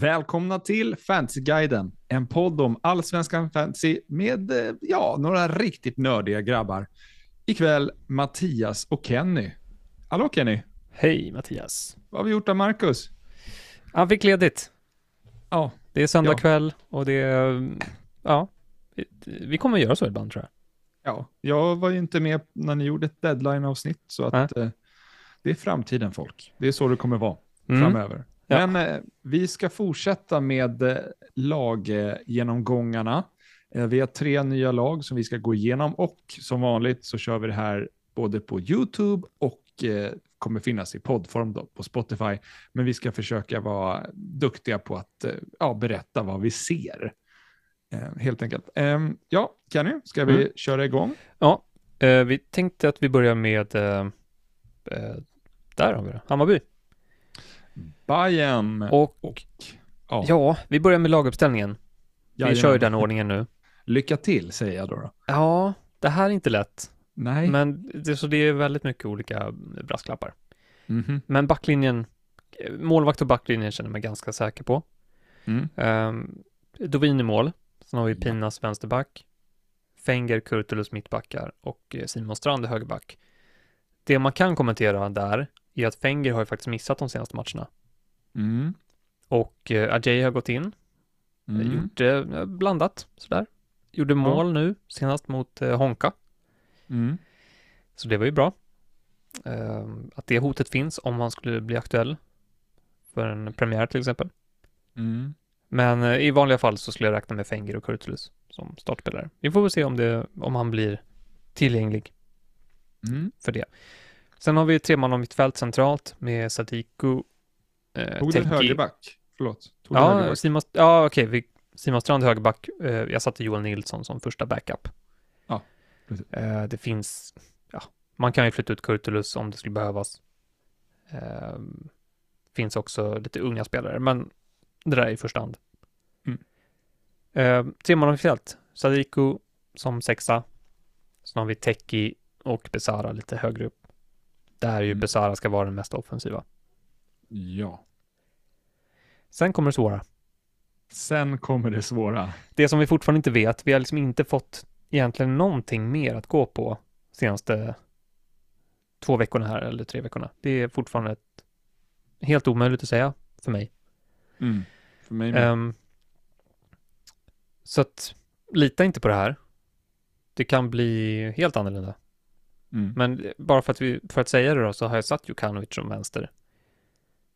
Välkomna till Fantasyguiden, en podd om allsvenskan fantasy med eh, ja, några riktigt nördiga grabbar. Ikväll Mattias och Kenny. Hallå Kenny! Hej Mattias! Vad har vi gjort av Marcus? Han fick ledigt. Ja. Det är söndag Ja. kväll och det är, ja, vi kommer att göra så ibland tror jag. Ja, jag var ju inte med när ni gjorde ett deadline-avsnitt, så att eh, det är framtiden folk. Det är så det kommer vara Mm. framöver. Ja. Men eh, vi ska fortsätta med eh, laggenomgångarna. Eh, vi har tre nya lag som vi ska gå igenom och som vanligt så kör vi det här både på YouTube och kommer finnas i poddform då, på Spotify. Men vi ska försöka vara duktiga på att ja, berätta vad vi ser. Helt enkelt. Ehm, ja, Kenny, ska vi Mm. köra igång? Ja, vi tänkte att vi börjar med, där har vi det, Hammarby. Bayern Och och ja, ja, vi börjar med laguppställningen. Vi jajamän. kör ju den ordningen nu. Lycka till, säger jag då. då. Ja, det här är inte lätt. Nej. Men det, så det är väldigt mycket olika brasklappar. Mhm. Men backlinjen, målvakt och backlinjen känner jag mig ganska säker på. Mm. Um, Dovin i mål. Sen har vi Ja. Pinas vänsterback. Fenger, Kurtulus mittbackar och eh, Simon Strand högerback. Det man kan kommentera där är att Fenger har ju faktiskt missat de senaste matcherna. Mm. Och eh, Ajay har gått in, Mm. gjort eh, blandat sådär. Gjorde mål nu, senast mot eh, Honka. Mm. Så det var ju bra. Ehm, att det hotet finns om han skulle bli aktuell för en premiär till exempel. Mm. Men eh, i vanliga fall så skulle jag räkna med Fenger och Kurtulus som startspelare. Vi får väl se om, det, om han blir tillgänglig Mm. för det. Sen har vi tre man om mittfält centralt med Sadiku, eh, Tog du högerback? Förlåt. Tog Ja, högerback? Simon, ja okej, vi- Simon Strand högerback. Eh, jag satte Joel Nilsson som första backup. Ja, precis. Eh, det finns, ja, man kan ju flytta ut Kurtulus om det skulle behövas. Eh, finns också lite unga spelare, men det där är i första hand. Mm. Eh, tre man om mittfält. Sadiku som sexa. Sen har vi Teki och Besara lite högre upp. Där ju Mm. Besara ska vara den mest offensiva. Ja. Sen kommer det svåra. Sen kommer det svåra. Det som vi fortfarande inte vet, vi har liksom inte fått egentligen någonting mer att gå på senaste två veckorna här, eller tre veckorna. Det är fortfarande ett, helt omöjligt att säga för mig. Mm. För mig med. Ehm, så att, lita inte på det här. Det kan bli helt annorlunda. Mm. Men bara för att, vi, för att säga det då, så har jag satt Jukanovic som vänster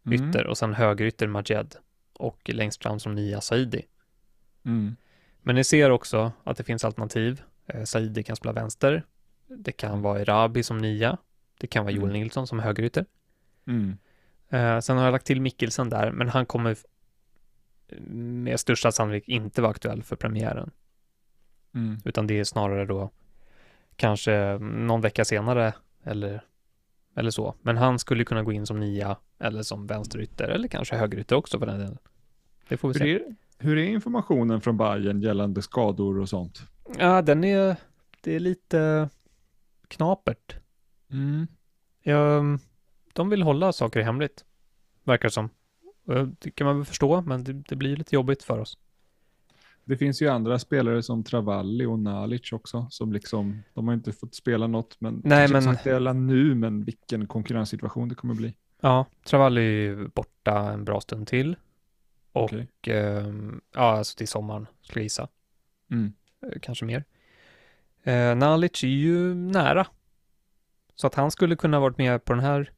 Mm. ytter och sen högerytter Majed och längst fram som nia Saidi. Mm. Men ni ser också att det finns alternativ. Eh, Saidi kan spela vänster. Det kan vara Erabi som nia. Det kan vara Joel Mm. Nilsson som högerytter. Mm. Eh, sen har jag lagt till Mikkelsen där, men han kommer med största sannolikhet inte vara aktuell för premiären. Mm. Utan det är snarare då kanske någon vecka senare eller, eller så. Men han skulle kunna gå in som nia eller som vänsterytter eller kanske högerytter också för den delen. Det får vi Hur, se. är, hur är informationen från Bayern gällande skador och sånt? Ja, den är, det är lite knapert. Mm. Ja, de vill hålla saker hemligt, verkar det som. Det kan man väl förstå, men det, det blir lite jobbigt för oss. Det finns ju andra spelare som Travalli och Nalic också, som liksom, de har inte fått spela något, men Nej, men- aktuella nu, men vilken konkurrenssituation det kommer bli. Ja, Travalli är borta en bra stund till. Och Okej. ehm, ja, alltså till sommaren skulle jag gissa. Mm. Eh, Kanske mer. Eh, Nalic är ju nära. Så att han skulle kunna varit med på den här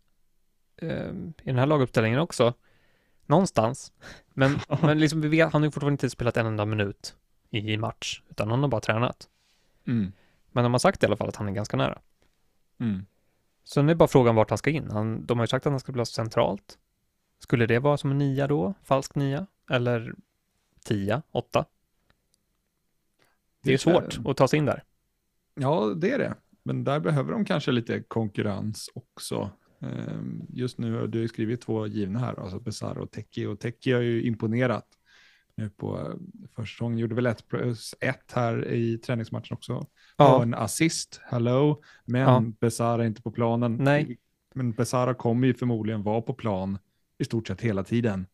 ehm, i den här laguppställningen också. Någonstans. Men, men liksom vi vet, han har ju fortfarande inte spelat en enda minut i, match, utan han har bara tränat. Mm. Men de har sagt i alla fall att han är ganska nära. Mm. Så nu är bara frågan vart han ska in. Han, de har ju sagt att han ska spela centralt. Skulle det vara som en nia då? Falsk nia? Eller tia? Åtta? Det är svårt att ta sig in där. Ja, det är det. Men där behöver de kanske lite konkurrens också. Ehm, Just nu har du skrivit två givna här, alltså Besara och Teki. Och Teki har ju imponerat nu på eh, försäsongen. Gjorde väl ett plus ett här i träningsmatchen också. Ja. en assist, hello. Men Ja. Besara är inte på planen. Nej. Men Besara kommer ju förmodligen vara på plan i stort sett hela tiden.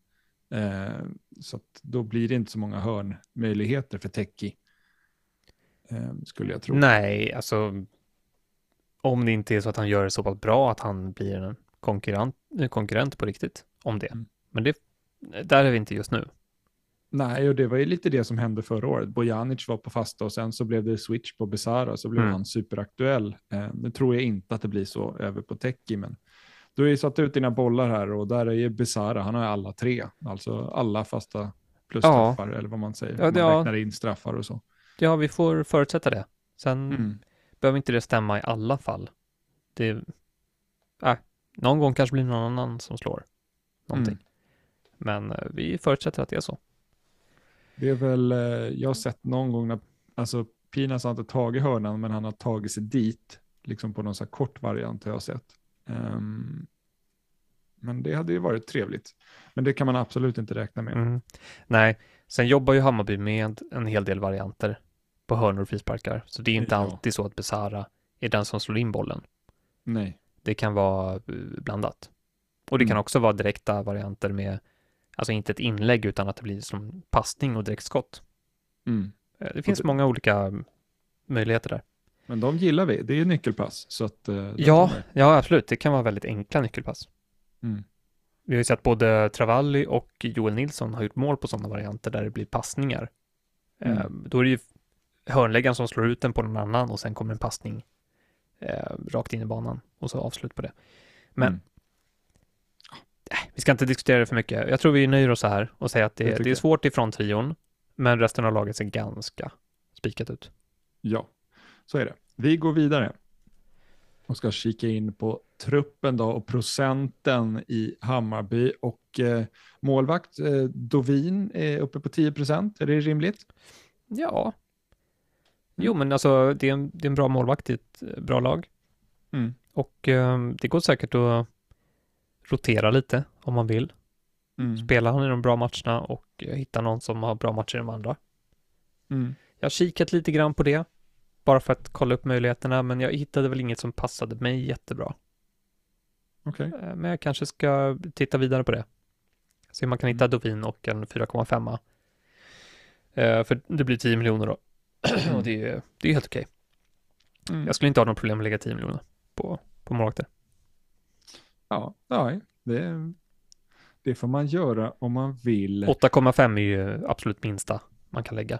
Eh, så då blir det inte så många hörnmöjligheter för Teki. Eh, skulle jag tro. Nej, alltså om det inte är så att han gör det så pass bra att han blir en konkurrent, konkurrent på riktigt om det. Mm. Men det, där är vi inte just nu. Nej, och det var ju lite det som hände förra året. Bojanic var på fasta och sen så blev det switch på Besara så blev Mm. han superaktuell. Eh, nu tror jag inte att det blir så över på Teki, men du har ju satt ut dina bollar här och där är ju Besara, han har ju alla tre, alltså alla fasta plus Ja. straffar eller vad man säger. Ja, man ja. räknar in straffar och så. Ja, vi får förutsätta det. Sen Mm. Behöver inte det stämma i alla fall. Det, äh, någon gång kanske blir någon annan som slår någonting. Mm. Men eh, vi förutsätter att det är så. Det är väl, eh, jag har sett någon gång när, alltså Pinas har inte tagit hörnan, men han har tagit sig dit, liksom på någon så här kort variant har jag sett. Ehm, men det hade ju varit trevligt. Men det kan man absolut inte räkna med. Mm. Nej, sen jobbar ju Hammarby med en hel del varianter på hörnor och frisparkar. Så det är inte Ja. alltid så att Besara är den som slår in bollen. Nej. Det kan vara eh, blandat. Och det kan Mm. också vara direkta varianter med, alltså inte ett inlägg utan att det blir som passning och direktskott. Mm. Eh, Det finns det- många olika mm, möjligheter där. Men de gillar vi, det är nyckelpass. Så att, eh, Ja, kommer. ja, absolut. Det kan vara väldigt enkla nyckelpass. Mm. Vi har ju sett både Travalli och Joel Nilsson har gjort mål på sådana varianter där det blir passningar. Mm. Eh, Då är det ju hörnläggaren som slår ut den på någon annan och sen kommer en passning eh, rakt in i banan och så avslut på det. Men Mm. eh, vi ska inte diskutera det för mycket. Jag tror vi nöjer oss så här och säger att Det det, det är svårt ifrån trion, men resten av laget ser ganska spikat ut. Ja, så är det. Vi går vidare och ska kika in på truppen då och procenten i Hammarby och eh, målvakt eh, Dovin är uppe på 10 procent. Är det rimligt? Ja. Jo, men alltså det är en, det är en bra målvakt i ett eh, bra lag. Mm. Och eh, det går säkert att rotera lite om man vill. Mm. Spela han i de bra matcherna och eh, hitta någon som har bra matcher i de andra. Mm. Jag har kikat lite grann på det, bara för att kolla upp möjligheterna, men jag hittade väl inget som passade mig jättebra. Okej. Eh, Men jag kanske ska titta vidare på det. Se om man kan hitta Dovin och en 4,5. Eh, För det blir 10 miljoner då. och det är, det är helt okej. Mm. Jag skulle inte ha något problem med att lägga 10 miljoner på, på målvakter. Ja, nej, det, det får man göra om man vill. 8,5 är ju absolut minsta man kan lägga.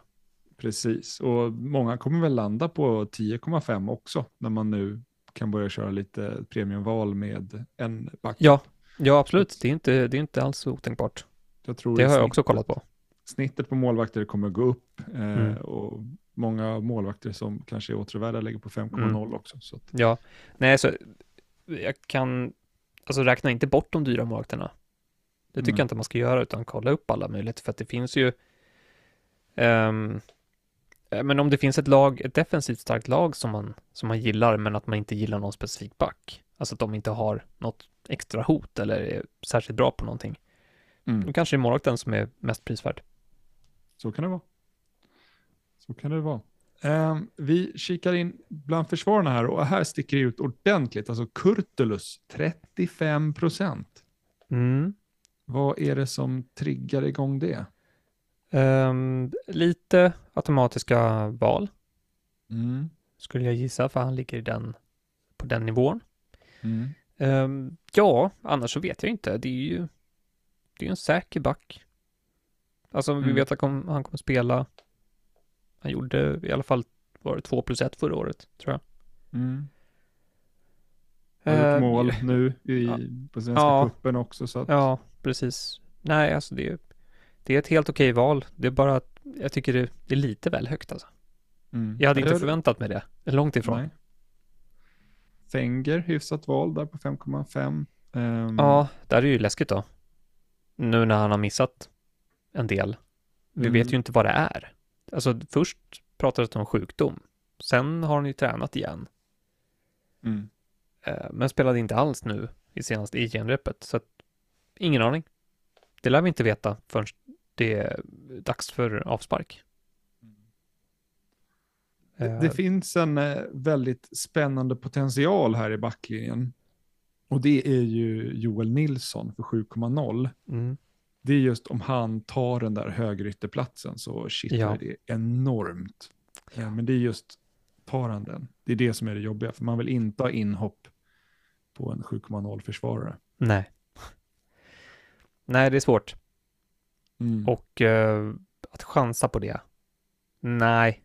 Precis, och många kommer väl landa på 10,5 också när man nu kan börja köra lite premiumval med en back. Ja, ja absolut. Det är inte, det är inte alls otänkbart. jag tror Det har jag också kollat på. Snittet på målvakter kommer gå upp eh, Mm. och många målvakter som kanske är återvärda ligger på 5,0 också. Så att, Ja, nej, så jag kan, alltså räkna inte bort de dyra målvakterna. Det tycker Mm. jag inte man ska göra, utan kolla upp alla möjligheter, för att det finns ju, eh, men om det finns ett lag, ett defensivt starkt lag som man, som man gillar, men att man inte gillar någon specifik back, alltså att de inte har något extra hot eller är särskilt bra på någonting, mm, då kanske det är målvakten som är mest prisvärd. så kan det vara. Så kan det vara. Ehm, vi kikar in bland försvararna här och här sticker det ut ordentligt. Alltså Kurtulus 35 procent. Mm. Vad är det som triggar igång det? Ehm, lite automatiska val, Mm. skulle jag gissa, för han ligger i den, på den nivån. Mm. Ehm, ja, annars så vet jag inte. Det är ju det är en säker back. Alltså, vi Mm. vet att han kommer spela. Han gjorde i alla fall, var det 2 plus 1 förra året, tror jag. Mm. Har gjort Ehm, mål nu i, ja. på Svenska Ja. cupen också. Så att, Ja, precis. Nej, alltså det, är- det är ett helt okej val. Det är bara att jag tycker det, det är lite väl högt alltså. Mm. Jag hade inte förväntat mig det. Långt ifrån. Nej. Fenger, hyfsat val där på 5,5. Ehm, Ja, där är det ju läskigt då. Nu när han har missat en del. Vi Mm. vet ju inte vad det är. Alltså först pratades det om sjukdom. Sen har han ju tränat igen. Mm. Eh, Men spelade inte alls nu i senaste i genrepet. Så att, ingen aning. Det lär vi inte veta förrän det är dags för avspark. Eh, Det finns en eh, väldigt spännande potential här i backlinjen. Och det är ju Joel Nilsson för 7,0. mm, det är just om han tar den där högerytterplatsen så kittlar Ja. det enormt. Eh, Men det är just, tar han den? Det är det som är det jobbiga, för man vill inte ha inhopp på en 7,0 försvarare. Nej. Nej, det är svårt. Mm. Och eh, att chansa på det? Nej.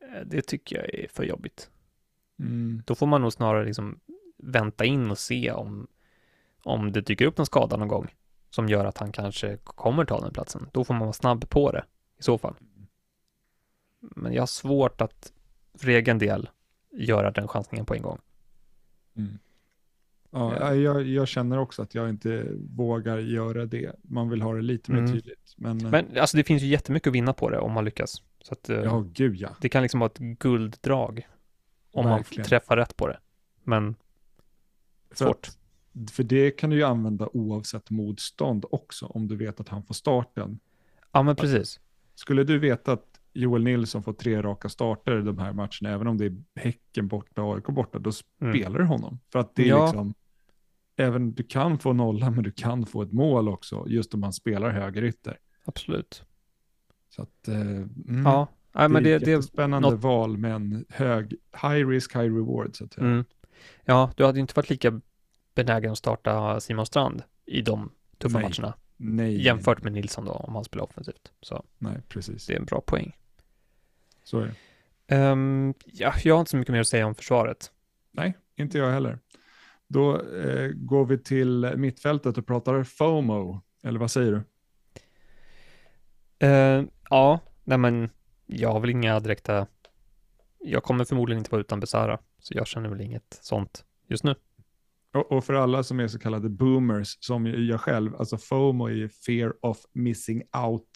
Eh, Det tycker jag är för jobbigt. Mm. Då får man nog snarare liksom vänta in och se om, om det dyker upp någon skada någon gång som gör att han kanske kommer ta den platsen. Då får man vara snabb på det i så fall. Men jag har svårt att för egen del göra den chansningen på en gång. Mm. Ja, Ja. jag, jag känner också att jag inte vågar göra det. Man vill ha det lite mer Mm. tydligt. Men, eh, Men alltså det finns ju jättemycket att vinna på det om man lyckas. Så att, eh, ja, gud ja. det kan liksom vara ett gulddrag om Verkligen. man träffar rätt på det. Men svårt. För det kan du ju använda oavsett motstånd också, om du vet att han får starten. Ja, men precis. Skulle du veta att Joel Nilsson får tre raka starter i de här matcherna, även om det är Häcken borta och AIK borta, då Mm. spelar du honom. För att det är Ja. liksom, även du kan få nolla, men du kan få ett mål också, just om man spelar högerytter. Absolut. Så att, eh, mm, Ja, nej, men det är det, ett spännande något- val med en hög, high risk, high reward. Så att mm. Ja, du hade inte varit lika benägen att starta Simon Strand i de tuffa Nej. matcherna Nej, jämfört med Nilsson då, om han spelar offensivt. Så Nej, precis. det är en bra poäng. Så är det. Ehm, ja, jag har inte så mycket mer att säga om försvaret. Nej, inte jag heller. Då eh, går vi till mittfältet och pratar FOMO, eller vad säger du? Eh, ja, nej men jag har väl inga direkta... Jag kommer förmodligen inte vara utan Besara, så jag känner väl inget sånt just nu. Och, och för alla som är så kallade boomers, som jag själv, alltså FOMO är ju fear of missing out,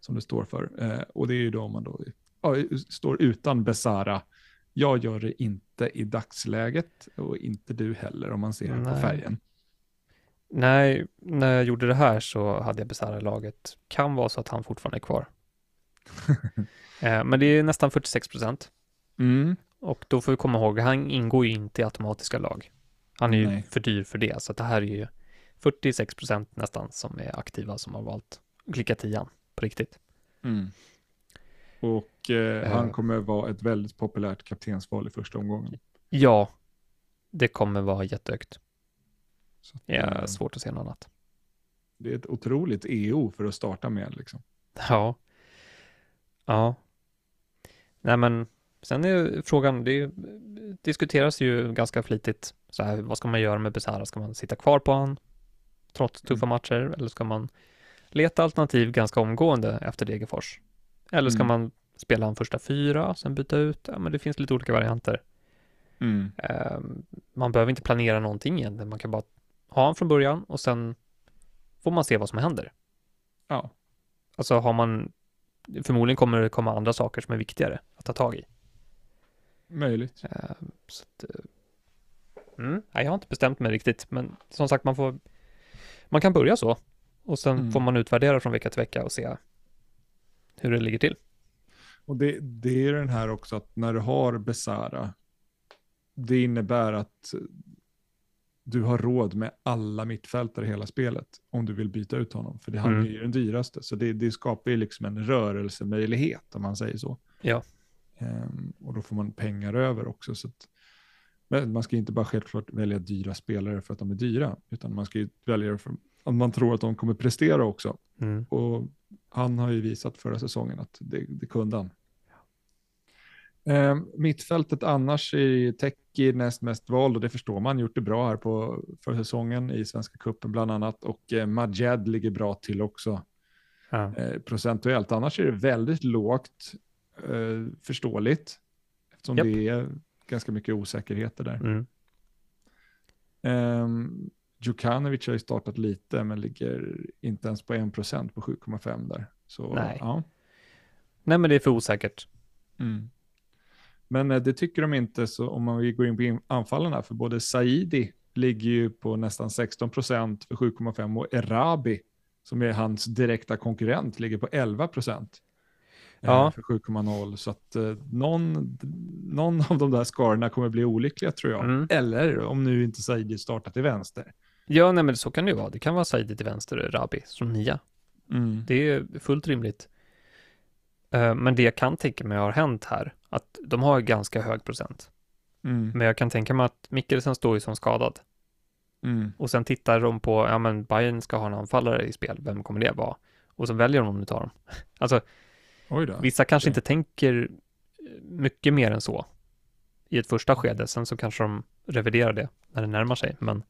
som det står för. Eh, och det är ju då man då ja, står utan Besara. Jag gör det inte i dagsläget och inte du heller om man ser på Nej. färgen. Nej, när jag gjorde det här så hade jag Besara i laget. Kan vara så att han fortfarande är kvar. eh, men det är nästan 46 procent. Mm. Och då får vi komma ihåg, han ingår ju inte i automatiska lag. Han är ju Nej. för dyr för det, så det här är ju 46 procent nästan som är aktiva som har valt att klicka tian på riktigt. Mm. Och eh, Eh. han kommer vara ett väldigt populärt kaptensval i första omgången. Ja, det kommer vara jättehögt. Så att, är eh, svårt att se något annat. det är ett otroligt EO för att starta med. Liksom. Ja. Ja. Nej men, sen är frågan, det diskuteras ju ganska flitigt, så här, vad ska man göra med Besara? Ska man sitta kvar på han trots tuffa matcher eller ska man leta alternativ ganska omgående efter Degerfors? Eller ska Mm. man spela han första fyra, sen byta ut? Ja, men det finns lite olika varianter. Ehm, man behöver inte planera någonting egentligen, man kan bara ha han från början och sen får man se vad som händer. Ja, Alltså har man, förmodligen kommer det komma andra saker som är viktigare att ta tag i. möjligt. Ehm, så att, eh, mm, nej, jag har inte bestämt mig riktigt, men som sagt, man får, man kan börja så och sen Mm. får man utvärdera från vecka till vecka och se hur det ligger till. Och det, det är den här också att när du har Besara, det innebär att du har råd med alla mittfältare i hela spelet om du vill byta ut honom. För det, han Mm. är ju den dyraste, så det, det skapar ju liksom en rörelsemöjlighet om man säger så. Ja. Ehm, och då får man pengar över också. Så att, men man ska inte bara självklart välja dyra spelare för att de är dyra, utan man ska ju välja det för att man tror att de kommer prestera också. Mm. Och han har ju visat förra säsongen att det, det kunde han. Eh, mittfältet annars i Teki näst mest vald och det förstår man, gjort det bra här på för säsongen i Svenska Cupen bland annat och eh, Majed ligger bra till också Ja. eh, procentuellt. Annars är det väldigt lågt, eh, förståeligt eftersom Japp. det är ganska mycket osäkerheter där. Mm. Um, Djukanovic har ju startat lite men ligger inte ens på 1% på 7,5 där. Så, Nej. Ja. Nej, men det är för osäkert. Mm. Men eh, det tycker de inte så om man vill gå in på anfallen här, för både Saidi ligger ju på nästan 16% för 7,5 och Erabi, som är hans direkta konkurrent, ligger på 11% Ja. eh, för 7,0. Så att eh, någon, någon av de där skarorna kommer bli olyckliga tror jag. Mm. Eller om nu inte Saidi startar till vänster. Ja, nej men så kan det ju vara. Det kan vara Saidi till vänster och Rabi som nia. Mm. Det är fullt rimligt. Eh, Men det jag kan tänka mig har hänt här, att de har ganska hög procent. Mm. Men jag kan tänka mig att Mikkelsen står ju som skadad. Mm. Och sen tittar de på, ja men Bayern ska ha en anfallare i spel, vem kommer det vara? Och så väljer de om de tar dem. Alltså. Vissa kanske okej. inte tänker mycket mer än så i ett första skede. Sen så kanske de reviderar det när det närmar sig. Men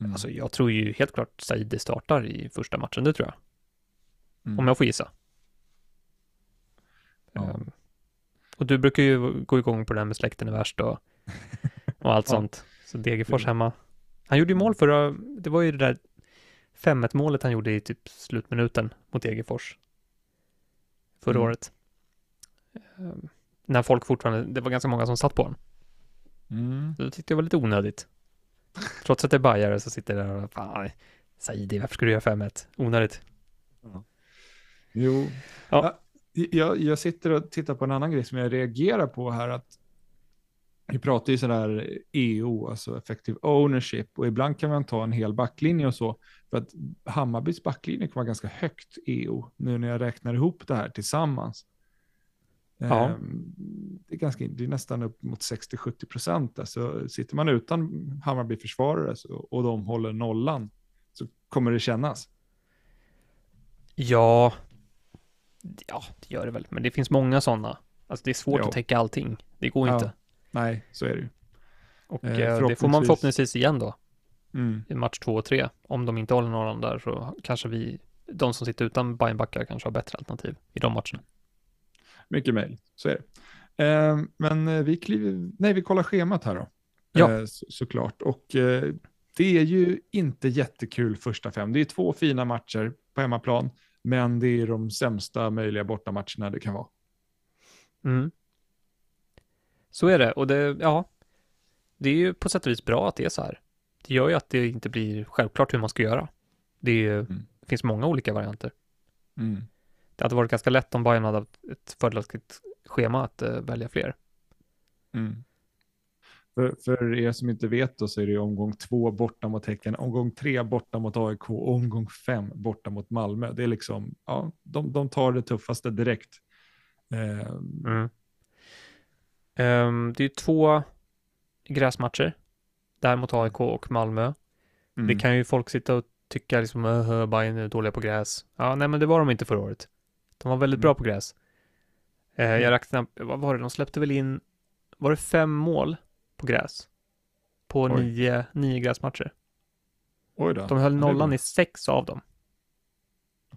Mm. alltså, jag tror ju helt klart Saidi startar i första matchen, det tror jag. Mm. Om jag får gissa. Ja. Ehm, och du brukar ju gå igång på det här med släkten är värst och, och allt Ja. sånt. Så Degerfors hemma. Han gjorde ju mål förra, det var ju det där 5-1 målet han gjorde i typ slutminuten mot Degerfors. Förra Mm. året. Ehm, när folk fortfarande, det var ganska många som satt på honom. Mm. Det tyckte jag var lite onödigt. Trots att det är bajare så sitter jag där och fan, Saidi, varför ska du göra 5-1? Onödigt. Jo. Ja. Ja, Jag, jag sitter och tittar på en annan grej som jag reagerar på här. att Vi pratar ju sådär EO, alltså effective ownership, och ibland kan man ta en hel backlinje och så. För att Hammarbys backlinje kan vara ganska högt EO, nu när jag räknar ihop det här tillsammans. Ja. Ehm, Det är, ganska, det är nästan upp mot 60-70 procent. Alltså, sitter man utan Hammarby-försvarare och de håller nollan så kommer det kännas. Ja, ja, det gör det väl. Men det finns många sådana. Alltså det är svårt Ja. att täcka allting. Det går Ja, inte. Nej, så är det ju. Och Eh, eh, det får man förhoppningsvis. igen då. Mm. I match två och tre. Om de inte håller någon där så kanske vi, de som sitter utan Bajenbackar kanske har bättre alternativ i de matcherna. Mycket mejl, så är det. Eh, men vi kliver, nej vi kollar schemat här då. Ja. Eh, så, såklart. Och eh, det är ju inte jättekul första fem. Det är två fina matcher på hemmaplan, men det är de sämsta möjliga bortamatcherna det kan vara. Mm. Så är det. Och det, ja, det är ju på sätt och vis bra att det är så här. Det gör ju att det inte blir självklart hur man ska göra. Det, är, ju- Mm. finns många olika varianter. Mm. Det hade varit ganska lätt om Bayern hade haft ett fördelaktigt schema att eh, välja fler. Mm. För, för er som inte vet då så är det ju omgång två borta mot Häcken, omgång tre borta mot AIK och omgång fem borta mot Malmö. Det är liksom, ja, de, de tar det tuffaste direkt. Eh, Mm. Ehm, det är två gräsmatcher. Där mot AIK och Malmö. mm. Det kan ju folk sitta och tycka liksom, uh, Bayern är dåliga på gräs. Ja, nej men det var de inte förra året. De var väldigt Mm. bra på gräs. Jag Mm. räknade, vad var det, de släppte väl in, var det fem mål på gräs? På Oj. nio, nio gräsmatcher. Oj då. De höll nollan i sex av dem.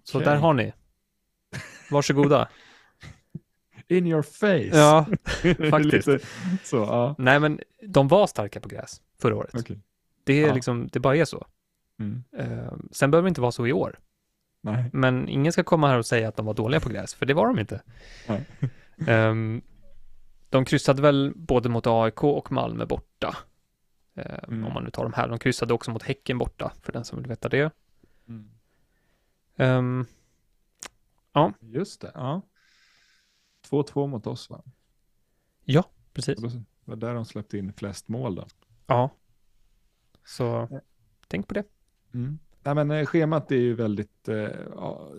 Så Okej. där har ni. Varsågoda. In your face. ja, faktiskt. Så, ja. Nej, men de var starka på gräs förra året. Okej. Det är Ja. liksom, det bara är så. Mm. Eh, sen behöver det inte vara så i år. Nej. Men ingen ska komma här och säga att de var dåliga på gräs, för det var de inte. Ehm, de kryssade väl både mot AIK och Malmö borta. Ehm, Mm. Om man nu tar de här. De kryssade också mot Häcken borta, för den som vill veta det. Mm. Ehm, Just det, ja. 2-2 mot oss va? precis. Och då var där de släppte in flest mål då. Ja. Så tänk på det. Mm. Nej, men eh, schemat är ju väldigt, eh, ja,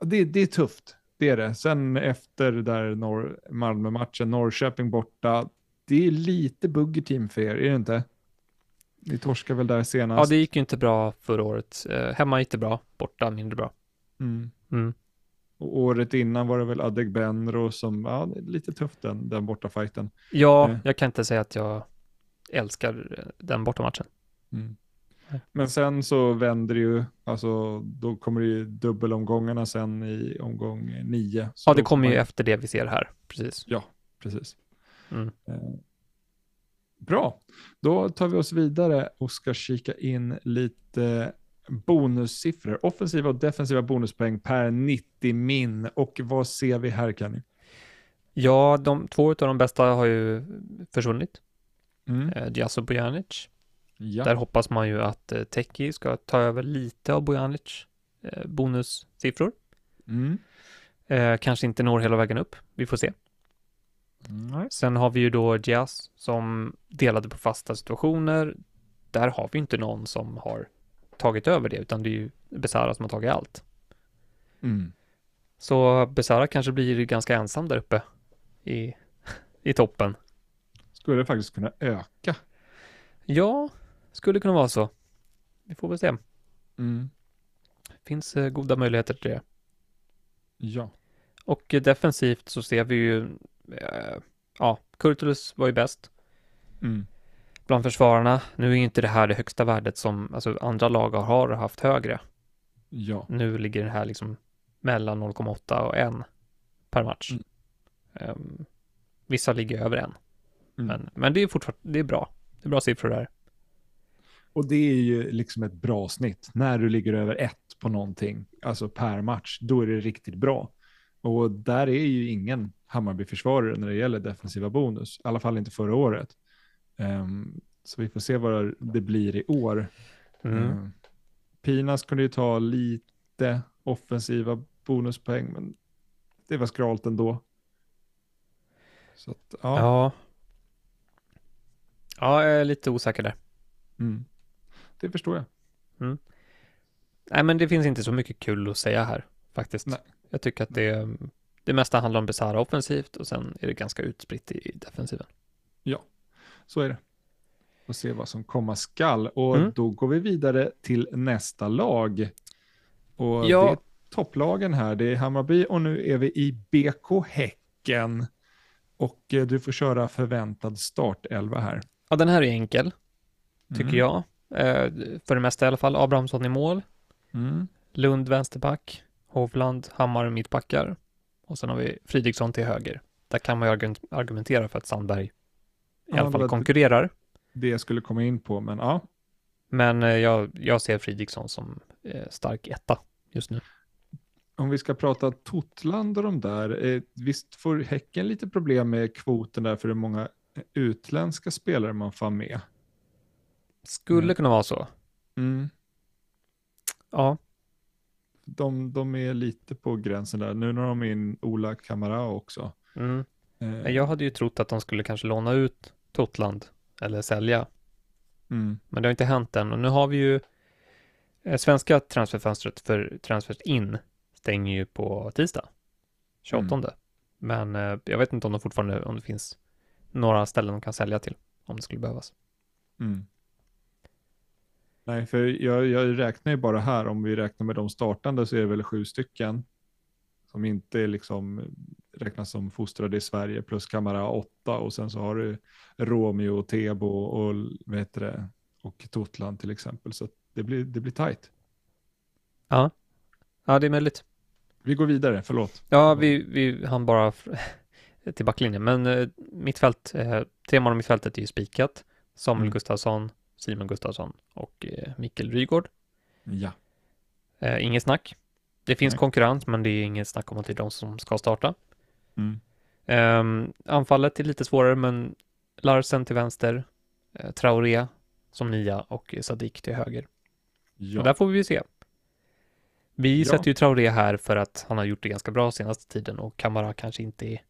det, det är tufft, det är det. Sen efter där Norr, Malmö-matchen, Norrköping borta, det är lite buggerteam för er, är det inte? Ni torskar väl där Ja, senast? det gick ju inte bra förra året. Eh, hemma gick det bra, borta mindre bra. mm. Mm. Och året innan var det väl Adegbenro som, ja, lite tufft den, den borta fighten. Ja, Eh. jag kan inte säga att jag älskar eh, den bortamatchen. Mm. Men sen så vänder det ju, alltså då kommer det ju dubbelomgångarna sen i omgång nio. Ja, det kommer ju man- efter det vi ser här. Precis. Precis. Mm. Eh, Bra, då tar vi oss vidare och ska kika in lite bonussiffror. Offensiva och defensiva bonuspoäng per 90 min. Och vad ser vi här Kenny? Ja, de två av de bästa har ju försvunnit. Mm. Eh, och Bojanic. Ja. Där hoppas man ju att eh, Teki ska ta över lite av Bojanic eh, bonussiffror. Mm. Eh, kanske inte når hela vägen upp. Vi får se. Nej. Sen har vi ju då Diaz som delade på fasta situationer. där har vi inte någon som har tagit över det, utan det är ju Besara som har tagit allt. Mm. Så Besara kanske blir ganska ensam där uppe i, i toppen. Skulle det faktiskt kunna öka. Ja, skulle kunna vara så. Vi får väl se. Mm. Finns eh, goda möjligheter till det. Ja. Och defensivt så ser vi ju, eh, ja, Kurtulus var ju bäst Mm. Bland försvararna. Nu är inte det här det högsta värdet som, alltså andra lag har haft högre. Ja. Nu ligger det här liksom mellan 0,8 och 1 per match. Mm. Ehm, vissa ligger över en, Mm. men, men det är fortfarande, det är bra. Det är bra siffror där. Och det är ju liksom ett bra snitt. När du ligger över ett på någonting, alltså per match, då är det riktigt bra. Och där är ju ingen Hammarby-försvarare när det gäller defensiva bonus. I alla fall inte förra året. Ehm, så vi får se vad det blir i år. Mm. Ehm, Pinas kunde ju ta lite offensiva bonuspoäng, men det var skralt ändå. Så att, ja. Ja. Ja, jag är lite osäker där. Mm. Det förstår jag. Nej, men det finns inte så mycket kul att säga här faktiskt. Nej. Jag tycker att det, det mesta handlar om Besara offensivt och sen är det ganska utspritt i defensiven. Så är det. Får se vad som komma skall. Och Mm. då går vi vidare till nästa lag. Och Ja. det är topplagen här. Det är Hammarby och nu är vi i BK Häcken. Och eh, du får köra förväntad startelva här. Ja, den här är enkel, tycker Mm. jag. Eh, för det mesta i alla fall. Abrahamsson i mål, Mm. Lund vänsterback, Hovland, Hammar mittbackar. Och sen har vi Fridriksson till höger. Där kan man ju argument- argumentera för att Sandberg i alla fall konkurrerar. Det jag skulle komma in på, men ja. Men eh, jag, jag ser Fridriksson som eh, stark etta just nu. Om vi ska prata Totland och de där, eh, visst får Häcken lite problem med kvoten där för hur många utländska spelare man får med? Skulle Mm. kunna vara så. Mm. Ja, De, de är lite på gränsen där. Nu när de är in Ola Kamara också. mm. Eh, Men Jag hade ju trott att de skulle kanske låna ut Totland eller sälja, mm, men det har inte hänt än. Och nu har vi ju eh, svenska transferfönstret för transfers in stänger ju på tisdag, 28. Men eh, jag vet inte om de fortfarande, om det finns några ställen de kan sälja till, om det skulle behövas. mm. Nej, för jag, jag räknar ju bara här, om vi räknar med de startande så är det väl sju stycken som inte är liksom räknas som fostrade i Sverige plus Kamara åtta och sen så har du Romeo och Tebo och vad heter det och Totland till exempel så det blir, det blir tajt. Ja, ja det är möjligt. Vi går vidare, förlåt. Ja, vi, vi hann bara till backlinjen, men eh, mittfält, eh, tre man i mittfältet är ju spikat. Samuel Mm. Gustafsson, Simon Gustafsson och eh, Mikkel Rygård. Ja. Eh, inget snack. Det finns Nej. konkurrens, men det är inget snack om att det är de som ska starta. Mm. Ehm, anfallet är lite svårare, men Larsen till vänster, eh, Traoré som nia och Sadik till höger. Ja. Där får vi ju se. Vi Ja. sätter ju Traoré här för att han har gjort det ganska bra senaste tiden och Kamara kanske inte är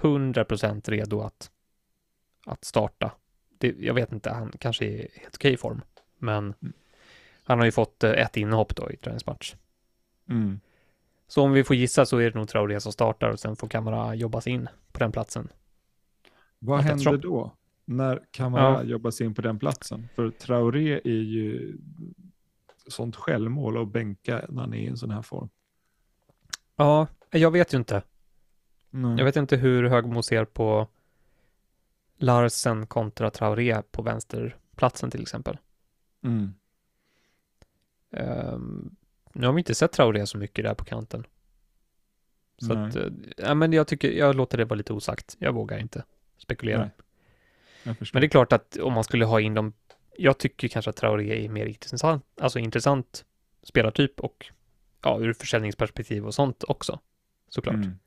100% redo att, att starta. Det, jag vet inte, han kanske är i helt okej form, men Mm. han har ju fått eh, ett inhopp då i träningsmatch. Mm. Så om vi får gissa så är det nog Traoré som startar och sen får Kamara jobbas in på den platsen. Vad Att händer då? När Kamara Ja. jobbas in på den platsen? För Traoré är ju sånt självmål att bänka när han är i en sån här form. Ja, jag vet ju inte. Nej. Jag vet inte hur Högmo ser på Larsen kontra Traoré på vänsterplatsen till exempel. Mm. Ehm, nu har vi inte sett Traoré så mycket där på kanten. Så Nej. att, eh, ja, men jag tycker, jag låter det vara lite osagt. Jag vågar inte spekulera. Men det är klart att om man skulle ha in dem, jag tycker kanske att Traoré är mer intressant, alltså intressant spelartyp och ja, ur försäljningsperspektiv och sånt också, såklart. Mm.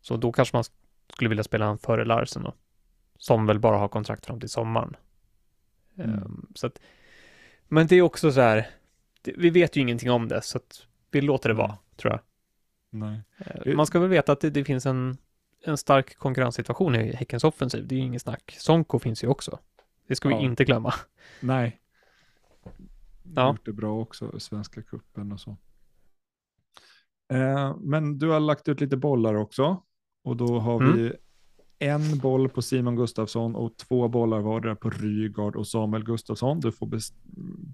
Så då kanske man skulle vilja spela han före Larsen då, som väl bara har kontrakt fram till sommaren. Mm. Ehm, så att, men det är också så här, det, vi vet ju ingenting om det, så att vi låter det vara, tror jag. Nej. Eh, Man ska väl veta att det, det finns en, en stark konkurrenssituation i Häckens offensiv. Det är ju inget snack. Sonko finns ju också. Det ska vi Ja. inte glömma. Nej. Ja. Gjort det bra också, Svenska kuppen och så. Eh, men du har lagt ut lite bollar också. Och då har Mm. vi en boll på Simon Gustafsson och två bollar vardera på Rygaard och Samuel Gustafsson. Du får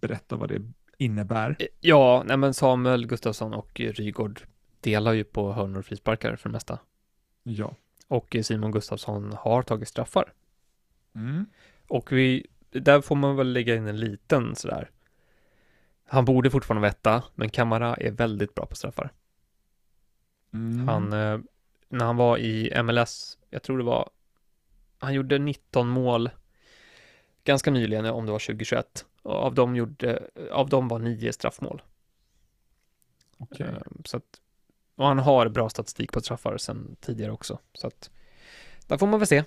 berätta vad det innebär. Eh, Ja, nej men Samuel Gustafsson och Rygård delar ju på hörnor och frisparkar för det mesta. Ja. Och Simon Gustafsson har tagit straffar. Mm. Och vi, där får man väl lägga in en liten sådär. Han borde fortfarande veta, men Kamara är väldigt bra på straffar. Mm. Han, eh, när han var i MLS, jag tror det var, han gjorde 19 mål ganska nyligen, om det var 2021. Och av dem, gjorde, av dem var nio straffmål. Okej. Eh, Så att, och han har bra statistik på straffar sedan tidigare också. Så att, där får man väl se.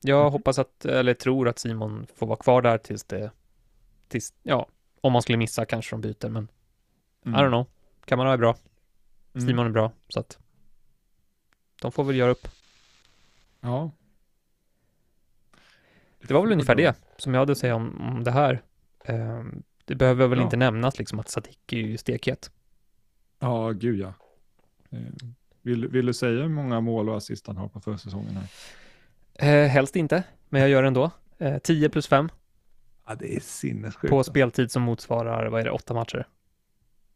Jag Mm. hoppas att, eller tror att Simon får vara kvar där tills det, tills, ja, om man skulle missa kanske de byter, men I don't know. Kamara är bra, Mm. Simon är bra, så att de får väl göra upp. Ja. Det var väl ungefär det som jag hade att säga om, om det här. Ehm, det behöver väl Ja. inte nämnas liksom att Sadik är ju stekhet. Ja, gud ja. Eh, Vill, vill du säga hur många mål och assist han har på försäsongen här? Eh, helst inte, men jag gör det ändå. Eh, 10 plus 5 Ja, det är sinnessjukt. på speltid som motsvarar, vad är det, åtta matcher.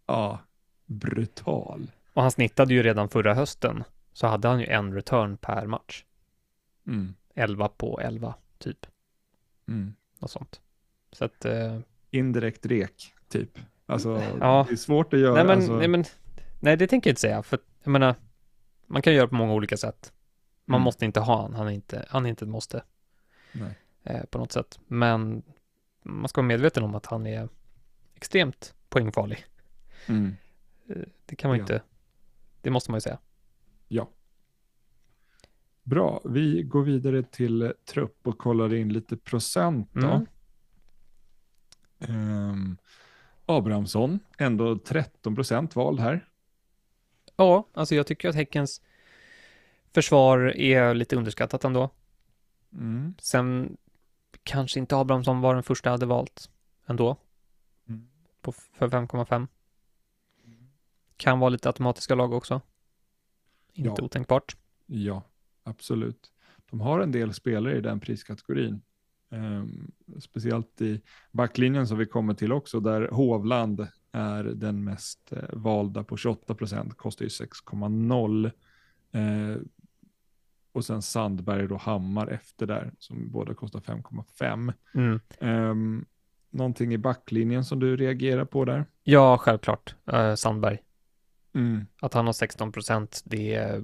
Ja, brutal. Och han snittade ju redan förra hösten, så hade han ju en return per match. Mm. 11 på 11, typ. Mm. Något sånt. Så att, eh, Indirekt rek, typ. Alltså, Ja. det är svårt att göra. nej men, alltså, nej men, nej det tänker jag inte säga, för jag menar, man kan göra på många olika sätt. Man Mm. måste inte ha han, han är inte, han är inte ett måste. eh, på något sätt. Men man ska vara medveten om att han är extremt poängfarlig. Mm. Eh, Det kan man Ja. inte, det måste man ju säga. Ja. Bra, vi går vidare till trupp och kollar in lite procent då. Mm. Ehm, Abrahamsson, ändå 13 procent vald här. Ja, alltså jag tycker att Häckens försvar är lite underskattat ändå. Mm. Sen kanske inte Abrahamsson var den första jag hade valt ändå, Mm. på, för 5,5. Kan vara lite automatiska lag också. Inte Ja. otänkbart. Ja, absolut. De har en del spelare i den priskategorin. Ehm, speciellt i backlinjen som vi kommer till också, där Hovland är den mest eh, valda på 28 procent, kostar ju 6,0. Eh, och sen Sandberg och Hammar efter där, som båda kostar 5,5. Mm. Um, någonting i backlinjen som du reagerar på där? Ja, självklart. Eh, Sandberg. Mm. Att han har 16 procent, det,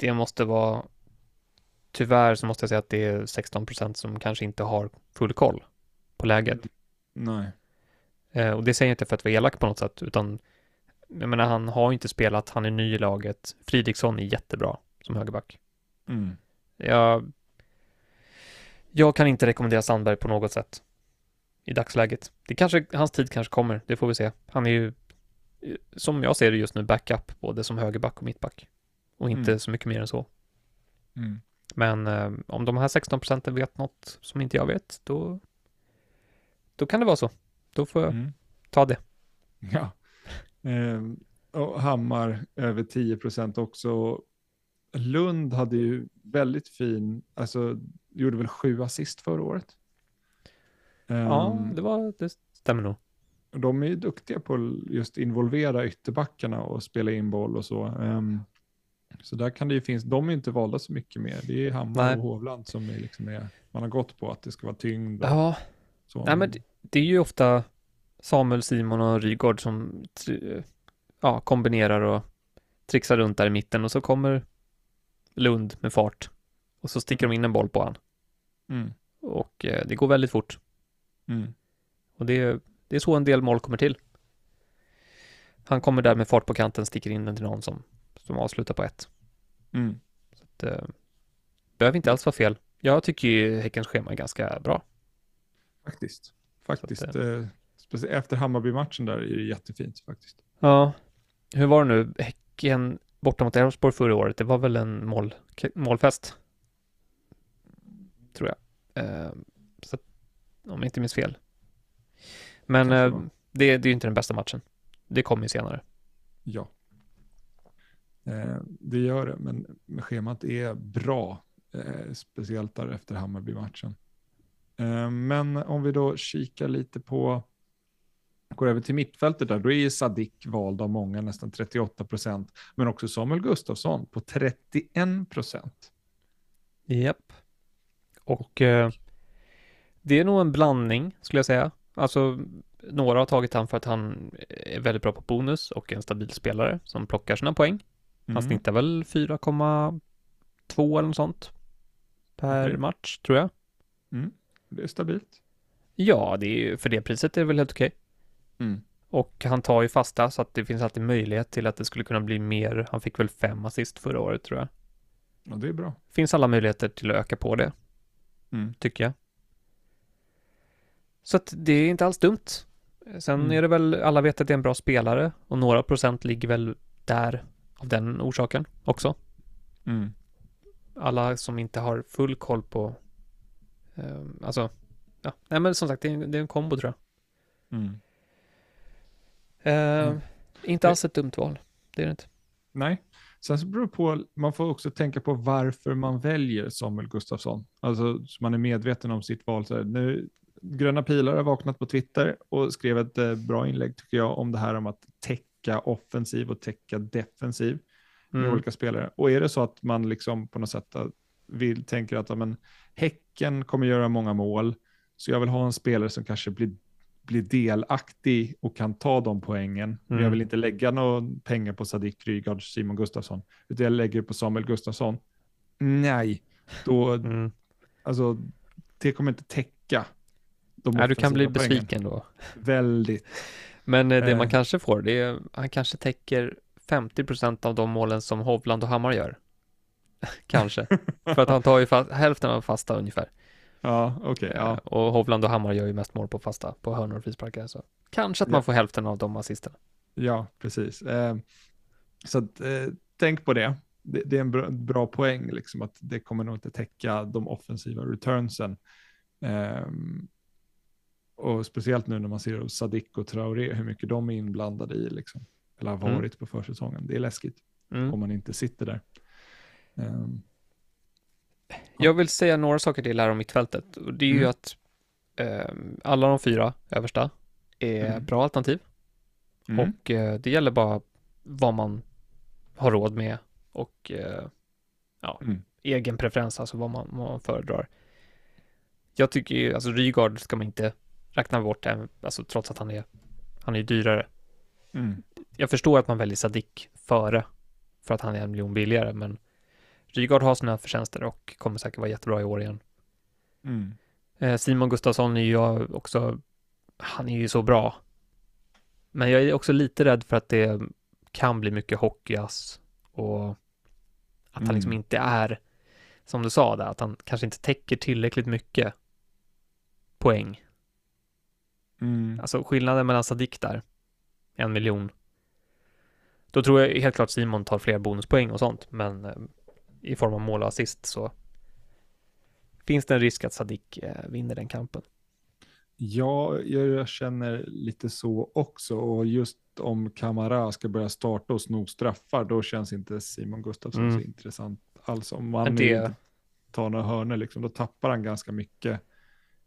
det måste vara, tyvärr så måste jag säga att det är 16 procent som kanske inte har full koll på läget. Nej. Eh, och det säger jag inte för att vara elak på något sätt, utan jag menar, han har inte spelat, han är ny i laget. Fridriksson är jättebra som högerback. Mm. Jag, jag kan inte rekommendera Sandberg på något sätt i dagsläget. Det kanske, hans tid kanske kommer, det får vi se. Han är ju, som jag ser det just nu, backup både som högerback och mittback. Och inte Mm. så mycket mer än så. Mm. Men eh, om de här 16 procenten vet något som inte jag vet, då, då kan det vara så. Då får jag Mm. ta det. Ja. Ehm, och Hammar över 10 procent också. Lund hade ju väldigt fin, alltså gjorde väl sju assist förra året. Ja, Ehm, det, var, det stämmer nog. De är ju duktiga på att just involvera ytterbackarna och spela in boll och så. Så där kan det ju finnas, de är inte valda så mycket mer. Det är Hammar Nej. och Hovland som är liksom är, man har gått på att det ska vara tyngd. Och Ja, så. nej men det, det är ju ofta Samuel, Simon och Rygaard som ja, kombinerar och trixar runt där i mitten och så kommer Lund med fart och så sticker de in en boll på han Mm. och eh, det går väldigt fort Mm. och det, det är så en del mål kommer till. Han kommer där med fart på kanten, sticker in den till någon som, som avslutar på ett. Mm. Det behöver inte alls vara fel. Jag tycker ju Häckens schema är ganska bra. Faktiskt. Faktiskt. att, eh, specie- efter Hammarby-matchen där är det jättefint faktiskt. Ja, hur var det nu? Häcken borta mot Elfsborg förra året, det var väl en mål, målfest? Tror jag. Eh, om jag inte minns fel. Men eh, det, det är ju inte den bästa matchen. Det kommer ju senare. Ja. Eh, det gör det, men schemat är bra. Eh, speciellt där efter Hammarby-matchen. Eh, men om vi då kikar lite på, går över till mittfältet där, då är ju Sadik vald av många, nästan 38 procent, men också Samuel Gustafsson på 31 procent. Japp. Och eh, det är nog en blandning skulle jag säga. Alltså några har tagit han för att han är väldigt bra på bonus och en stabil spelare som plockar sina poäng. Han Mm. snittar väl 4,2 eller något sånt per Okej. match tror jag. Mm. Det är stabilt. Ja, det är ju, för det priset är det väl helt okej. Mm. Och han tar ju fasta så att det finns alltid möjlighet till att det skulle kunna bli mer. Han fick väl fem assist förra året tror jag. Ja, det är bra. Finns alla möjligheter till att öka på det, Mm. tycker jag. Så att det är inte alls dumt. Sen Mm. är det väl, alla vet att det är en bra spelare och några procent ligger väl där av den orsaken också. Mm. Alla som inte har full koll på, eh, alltså, ja, nej men som sagt, det är, en- det är en kombo tror jag. Mm. Eh, Mm. Inte alls ett dumt val, det är det inte. Nej, sen så beror det på, man får också tänka på varför man väljer Samuel Gustafsson. Alltså så man är medveten om sitt val. Så här, nu, Gröna Pilar har vaknat på Twitter och skrev ett eh, bra inlägg tycker jag om det här om att täcka offensiv och täcka defensiv med Mm. olika spelare. Och är det så att man liksom på något sätt vill, tänker att men, Häcken kommer göra många mål, så jag vill ha en spelare som kanske blir, blir delaktig och kan ta de poängen. Men Mm. jag vill inte lägga några pengar på Sadik Rygaard, Simon Gustafsson, utan jag lägger på Samuel Gustafsson. Nej, då, Mm. alltså, det kommer inte täcka de Nej, du kan bli poängen. besviken då. Väldigt. Men eh, det Eh. man kanske får, det är, han kanske täcker 50% av de målen som Hovland och Hammar gör. kanske. För att han tar ju fast, hälften av fasta ungefär. Ja, okej. Eh, ja. Och Hovland och Hammar gör ju mest mål på fasta, på hörnor och frisparkar. Så kanske att man Ja. får hälften av de assisterna. Ja, precis. Eh, så att, eh, tänk på det. det. Det är en bra, bra poäng, liksom, att det kommer nog inte täcka de offensiva returnsen. Ehm, och speciellt nu när man ser Sadik och Traoré, hur mycket de är inblandade i, liksom, eller har Mm. varit på försäsongen. Det är läskigt Mm. om man inte sitter där. Ehm, Jag vill säga några saker till här om mittfältet. Och det är ju Mm. att eh, alla de fyra översta är Mm. bra alternativ. mm, Och eh, det gäller bara vad man har råd med och eh, ja, Mm. egen preferens, alltså vad man, vad man föredrar. Jag tycker ju, alltså Rygaard ska man inte räkna bort, alltså trots att han är, han är dyrare. mm, Jag förstår att man väljer Sadik före, för att han är en miljon billigare, men Rygaard har sina förtjänster och kommer säkert vara jättebra i år igen. mm, Eh, Simon Gustafsson är ju också, han är ju så bra. Men jag är också lite rädd för att det kan bli mycket hockeyass och att han liksom Mm. inte är, som du sa där, att han kanske inte täcker tillräckligt mycket poäng. Mm. Alltså skillnaden mellan Sadik där, en miljon. Då tror jag helt klart Simon tar fler bonuspoäng och sånt, men eh, i form av mål och assist så finns det en risk att Sadik eh, vinner den kampen. Ja, jag känner lite så också. Och just om Kamara ska börja starta och sno straffar, då känns inte Simon Gustafsson Mm. så intressant alls. Om nu det- tar några hörnor, liksom, då tappar han ganska mycket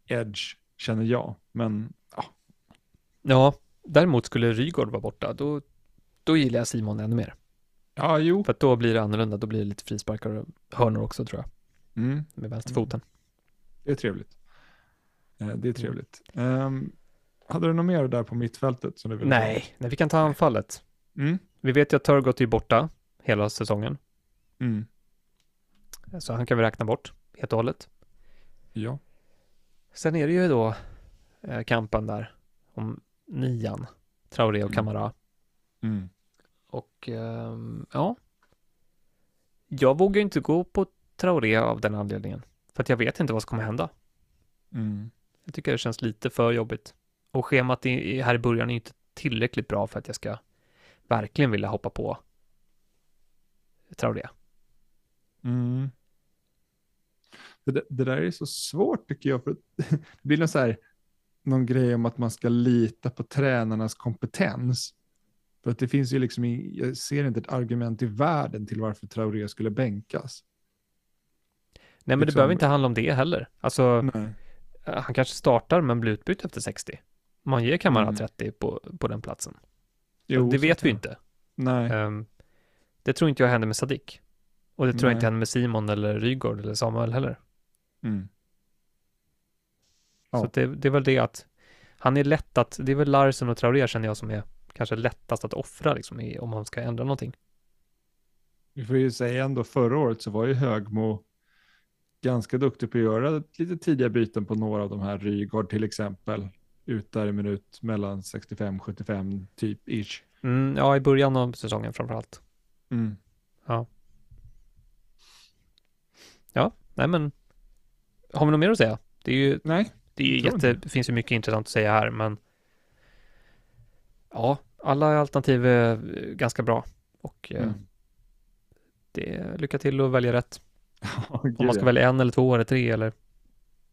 edge, känner jag. Men ja, Ja, däremot skulle Rygaard vara borta, då, då gillar jag Simon ännu mer. ja jo. För att då blir det annorlunda, då blir det lite frisparkar och hörnor också tror jag, Mm, med vänsterfoten. det är trevligt. Eh, det är trevligt. Ehm, hade du något mer där på mittfältet? Som du ville? Nej, nej, vi kan ta anfallet. Mm, Vi vet ju att Turgott är borta hela säsongen, mm, så han kan vi räkna bort helt och hållet. ja. Sen är det ju då eh, kampen där om nian, Traoré och Mm. Kamara. Mm, Och ehm, ja, jag vågar inte gå på Traoré av den anledningen. För att jag vet inte vad som kommer hända. mm, Jag tycker det känns lite för jobbigt. Och schemat i, i, här i början är inte tillräckligt bra för att jag ska verkligen vilja hoppa på Traoré. mm. Det, där- det där är så svårt tycker jag. För det blir någon, så här, någon grej om att man ska lita på tränarnas kompetens. För att det finns ju liksom, jag ser inte ett argument i världen till varför Traoré skulle bänkas. Nej, men det Liksom- behöver inte handla om det heller. Alltså, Nej. eh, han kanske startar men blir utbytt efter 60. Man ger Kamara Mm. 30 på, på den platsen. Jo, det vet vi kan- inte. Nej. Ehm, det tror inte jag händer med Sadik. Och det tror jag Nej. inte händer med Simon eller Rygaard eller Samuel heller. Mm. Ja. Så det, det är väl det att han är lätt att, det är väl Larsen och Traoré känner jag som är kanske lättast att offra liksom i, om man ska ändra någonting. Vi får ju säga ändå förra året så var ju Högmo ganska duktig på att göra lite tidiga byten på några av de här. Rygaard till exempel. Ut där i minut mellan 65-75 typ ish. Mm, ja, i början av säsongen framförallt. Mm. Nej men, har vi något mer att säga? Det är ju, Nej, det är ju jätte, det finns ju mycket intressant att säga här, men ja, alla alternativ är ganska bra och eh, Mm. det lycka till att välja rätt. Ja, Om man ska ja. välja en eller två eller tre eller,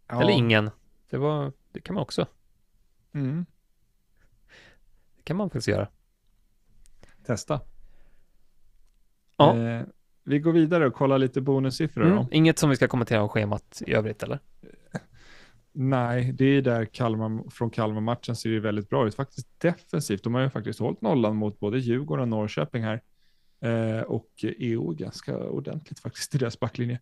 Ja. eller ingen. Det var, det kan man också, Mm. det kan man faktiskt göra. Testa. Ja. Eh, vi går vidare och kollar lite bonussiffror Mm. Inget som vi ska kommentera om schemat i övrigt eller? Nej, det är där Kalmar, från Kalmar-matchen ser det ju väldigt bra ut. Faktiskt defensivt. De har ju faktiskt hållit nollan mot både Djurgården och Norrköping här. Eh, och EO ganska ordentligt faktiskt i deras backlinje.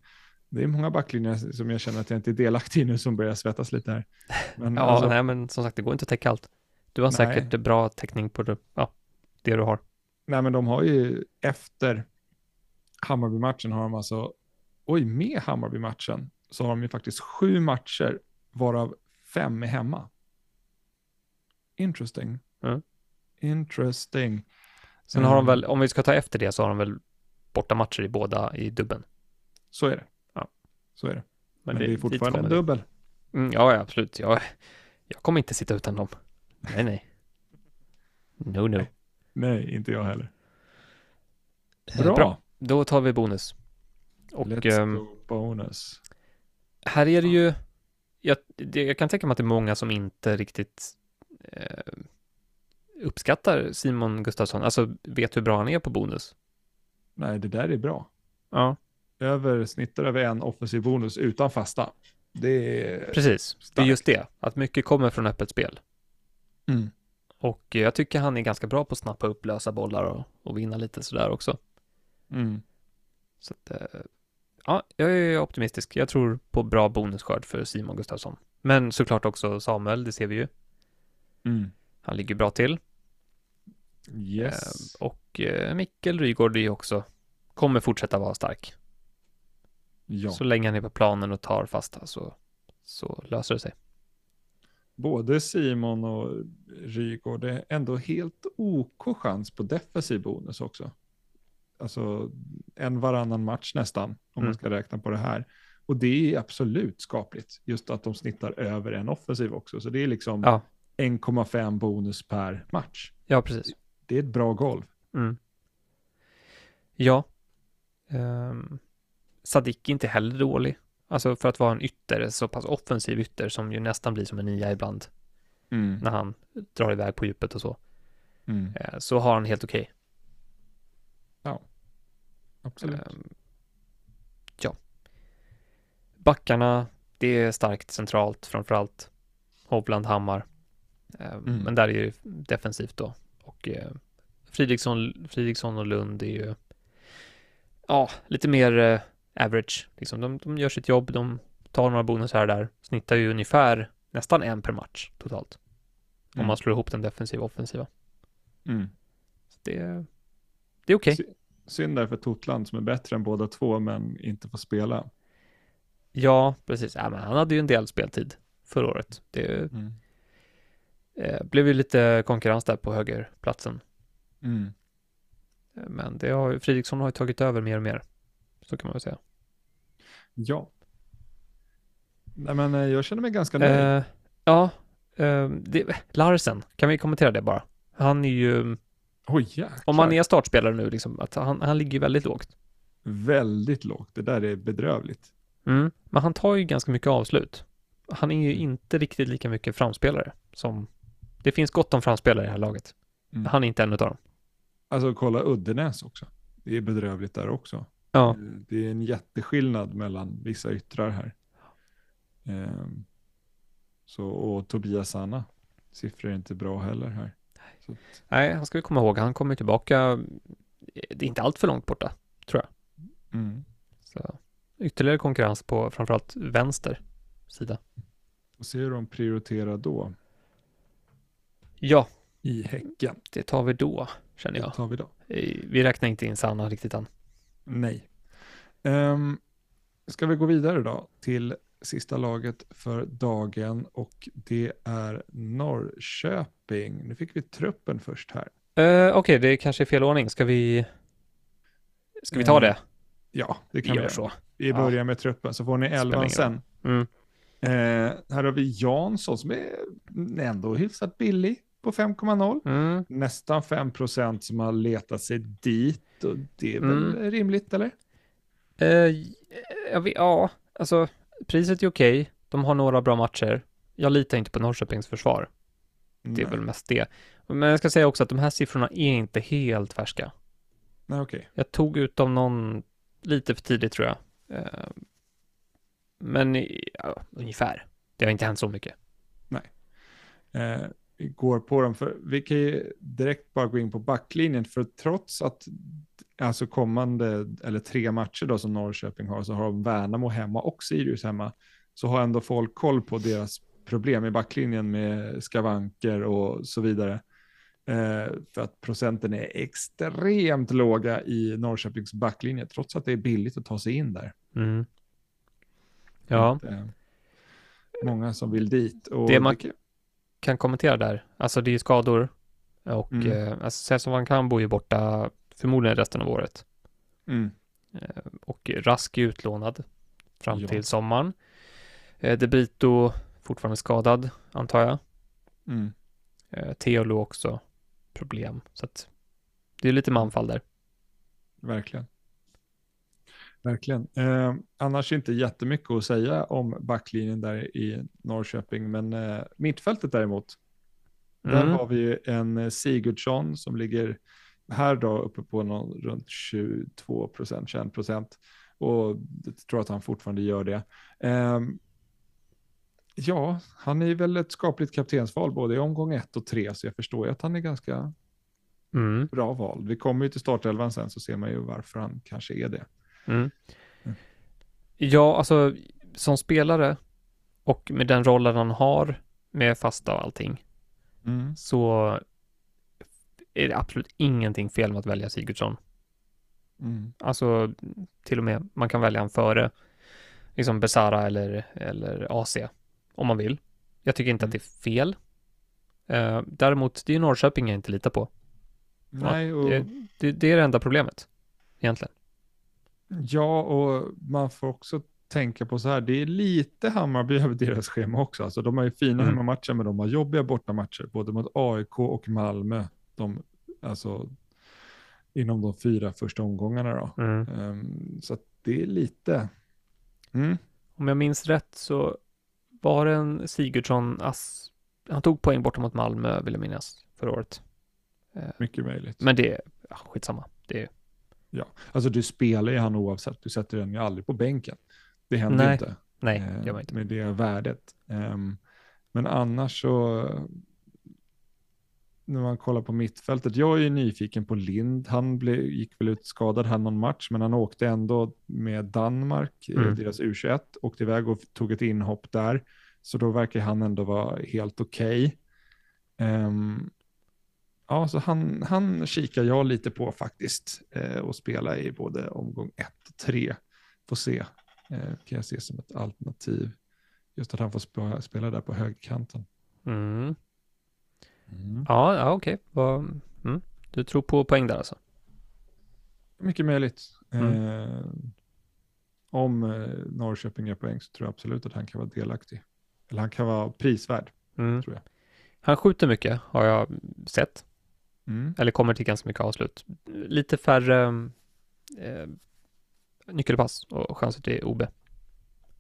Det är många backlinjer som jag känner att jag inte är delaktig i nu som börjar svettas lite här. Men Ja, alltså, nej men som sagt, det går inte att täcka allt. Du har Nej. säkert bra täckning på det, ja, det du har. nej, men de har ju efter Hammarby-matchen har de alltså, oj, med Hammarby-matchen så har de ju faktiskt sju matcher varav fem är hemma. Interesting. Mm. Interesting. Sen har de Mm. väl, om vi ska ta efter det, så har de väl bortamatcher i båda i dubben. Så är det. Ja. Så är det. Men, Men, det, är dit fortfarande en dubbel. Mm, ja, ja, absolut. Jag, jag kommer inte sitta utan dem. Nej, nej. No, no. Nej, inte jag heller. Eh, Bra. Bra. Då tar vi bonus. Och Let's ehm, go bonus. här är det ju, jag, det, jag kan tänka mig att det är många som inte riktigt eh, uppskattar Simon Gustafsson, alltså vet hur bra han är på bonus. Nej, det där är bra. Ja, Över, snittar över en offensiv bonus utan fasta. Det är... precis. Det är starkt. just det, att mycket kommer från öppet spel. Mm. Och eh, jag tycker han är ganska bra på att snappa upp lösa bollar och, och vinna lite sådär också. Mm. Så att, eh, ja, jag är optimistisk. Jag tror på bra bonusskörd för Simon Gustafsson. Men såklart också Samuel, det ser vi ju. Mm. Han ligger bra till. Yes. Eh, och eh, Mikkel Rygård är också, kommer fortsätta vara stark. ja. Så länge han är på planen och tar fasta så, så löser det sig. Både Simon och Rygaard är ändå helt OK chans på defensiv bonus också. Alltså en varannan match nästan, om Mm. man ska räkna på det här. Och det är absolut skapligt, just att de snittar över en offensiv också. Så det är liksom Ja, 1,5 bonus per match. ja precis. Det är ett bra golv. Mm. Ja. Um, Sadik är inte heller dålig. Alltså för att vara en ytter, så pass offensiv ytter som ju nästan blir som en nia ibland när han drar iväg på djupet och så. Mm. Eh, så har han helt okej. Absolut. Ehm, ja. Backarna, det är starkt centralt framförallt. Hovland, Hammar. Ehm, Mm. Men där är ju defensivt då. Och eh, Fridriksson, Fridriksson och Lund är ju ja, lite mer eh, average. Liksom. De, de gör sitt jobb, de tar några bonus här och där. Snittar ju ungefär nästan en per match totalt. Om Mm. man slår ihop den defensiva och offensiva. Mm. Så det, det är okej. Sy- Synd där för Totland som är bättre än båda två men inte får spela. Ja, precis. Ja, men han hade ju en del speltid förra året. Det Mm. eh, blev ju lite konkurrens där på högerplatsen. Mm. Men det har, Fridriksson har ju tagit över mer och mer. Så kan man väl säga. Ja. Nej, men eh, jag känner mig ganska nöjd. Eh, ja, eh, det, Larsen, kan vi kommentera det bara? Han är ju, Oj, jäklar. om man är startspelare nu, liksom, att han, han ligger väldigt lågt. Väldigt lågt. Det där är bedrövligt. Mm. Men han tar ju ganska mycket avslut. Han är ju inte riktigt lika mycket framspelare som... Det finns gott om framspelare i det här laget. Mm. Han är inte en av dem. Alltså kolla Uddenäs också. Det är bedrövligt där också. Ja. Det är en jätteskillnad mellan vissa yttrar här. Ehm, så, och Tobias Sanna. Siffror är inte bra heller här. Så, Nej, han ska vi komma ihåg. Han kommer tillbaka. Det är inte allt för långt borta. mm. Så ytterligare konkurrens på framförallt vänster sida. Och se hur de prioriterar då Ja, i Häcken. det tar vi då, känner Det jag. tar vi då. Eh, Vi räknar inte in Sanna riktigt än. Nej. Um, ska vi gå vidare då till sista laget för dagen och det är Norrköping. Nu fick vi truppen först här. Uh, Okej, det kanske är fel ordning. Ska vi... Ska vi ta Eh, det? Ja, det Vi kan vi gör göra. så. Vi Ja. börjar med truppen så får ni elvan sen. Mm. Eh, här har vi Jansson som är ändå hyfsat billig på 5,0. Mm. Nästan 5% som har letat sig dit och det är väl Mm. rimligt eller? Eh, jag vet, ja, alltså priset är okej. De har några bra matcher. Jag litar inte på Norrköpings försvar. Det är Nej. väl mest det. Men jag ska säga också att de här siffrorna är inte helt färska. Nej, okej. Jag tog ut dem någon lite för tidigt tror jag. Eh, Men ja, ungefär. Det har inte hänt så mycket. eh, vi går på dem. För vi kan ju direkt bara gå in på backlinjen. För trots att alltså kommande, eller tre matcher då som Norrköping har, så har de Värnamo hemma och Sirius hemma. Så har ändå folk koll på deras problem i backlinjen med skavanker och så vidare. Eh, för att procenten är extremt låga i Norrköpings backlinje, trots att det är billigt att ta sig in där. Mm. Ja, Att, eh, många som vill dit. Och Det man- kan- kan kommentera där. Alltså det är skador. Och Mm. eh, alltså Celso van Cambo är ju borta förmodligen resten av året. Mm. Eh, och Rask är utlånad fram Ja. till sommaren. Eh, De Brito fortfarande skadad, antar jag. Mm. Eh, Teolo också problem. Så att det är lite manfall där. Verkligen. Verkligen. Eh, annars inte jättemycket att säga om backlinjen där i Norrköping, men eh, mittfältet däremot, där Mm. har vi ju en Sigurdsson som ligger här då uppe på någon, runt 22 procent, 21 procent. Och jag tror att han fortfarande gör det. Ehm, ja, han är väl ett skapligt kaptensval både i omgång ett och tre, så jag förstår ju att han är ganska Mm. bra val. Vi kommer ju till startelvan sen så ser man ju varför han kanske är det. Mm. Mm. Ja, alltså som spelare och med den rollen han har med fasta och allting så är det absolut ingenting fel med att välja Sigurdsson. Mm. Alltså till och med man kan välja han före liksom Besara eller, eller AC om man vill. Jag tycker inte att det är fel. Eh, däremot, det är Norrköping jag inte litar på. Nej, och, Det, det, det är det enda problemet egentligen. ja, och man får också tänka på så här, det är lite Hammarby över deras schema också. Alltså, de har ju fina Mm. hemmamatcher, men de har jobbiga bortamatcher, både mot AIK och Malmö. De, alltså, inom de fyra första omgångarna då. Mm. Ehm, så att det är lite... Mm. Om jag minns rätt så var det en Sigurdsson, ass, han tog poäng borta mot Malmö vill jag minnas förra året. Eh, Mycket möjligt. Men det är ja, skitsamma. Det är, Ja, alltså du spelar ju han oavsett. Du sätter den ju aldrig på bänken. Det händer Nej, inte. nej, eh, gör man inte. Med det värdet. Ehm, men annars så, när man kollar på mittfältet, jag är ju nyfiken på Lind. Han blev, gick väl ut skadad här någon match, men han åkte ändå med Danmark, eh, Mm. deras U21, åkte iväg och tog ett inhopp där. Så då verkar han ändå vara helt okej. Ehm, ja, så han, han kikar jag lite på faktiskt eh, och spela i både omgång 1 och 3. Får se, eh, kan jag se som ett alternativ. Just att han får spela, spela där på högerkanten. Mm. Ja, ja okej. Vad- Mm. Du tror på poäng där alltså? Mycket möjligt. Mm. Eh, om eh, Norrköping gör poäng så tror jag absolut att han kan vara delaktig. Eller han kan vara prisvärd, Mm. tror jag. Han skjuter mycket har jag sett. Mm. Eller kommer till ganska mycket avslut. Lite färre eh, nyckelpass och chanser till OB.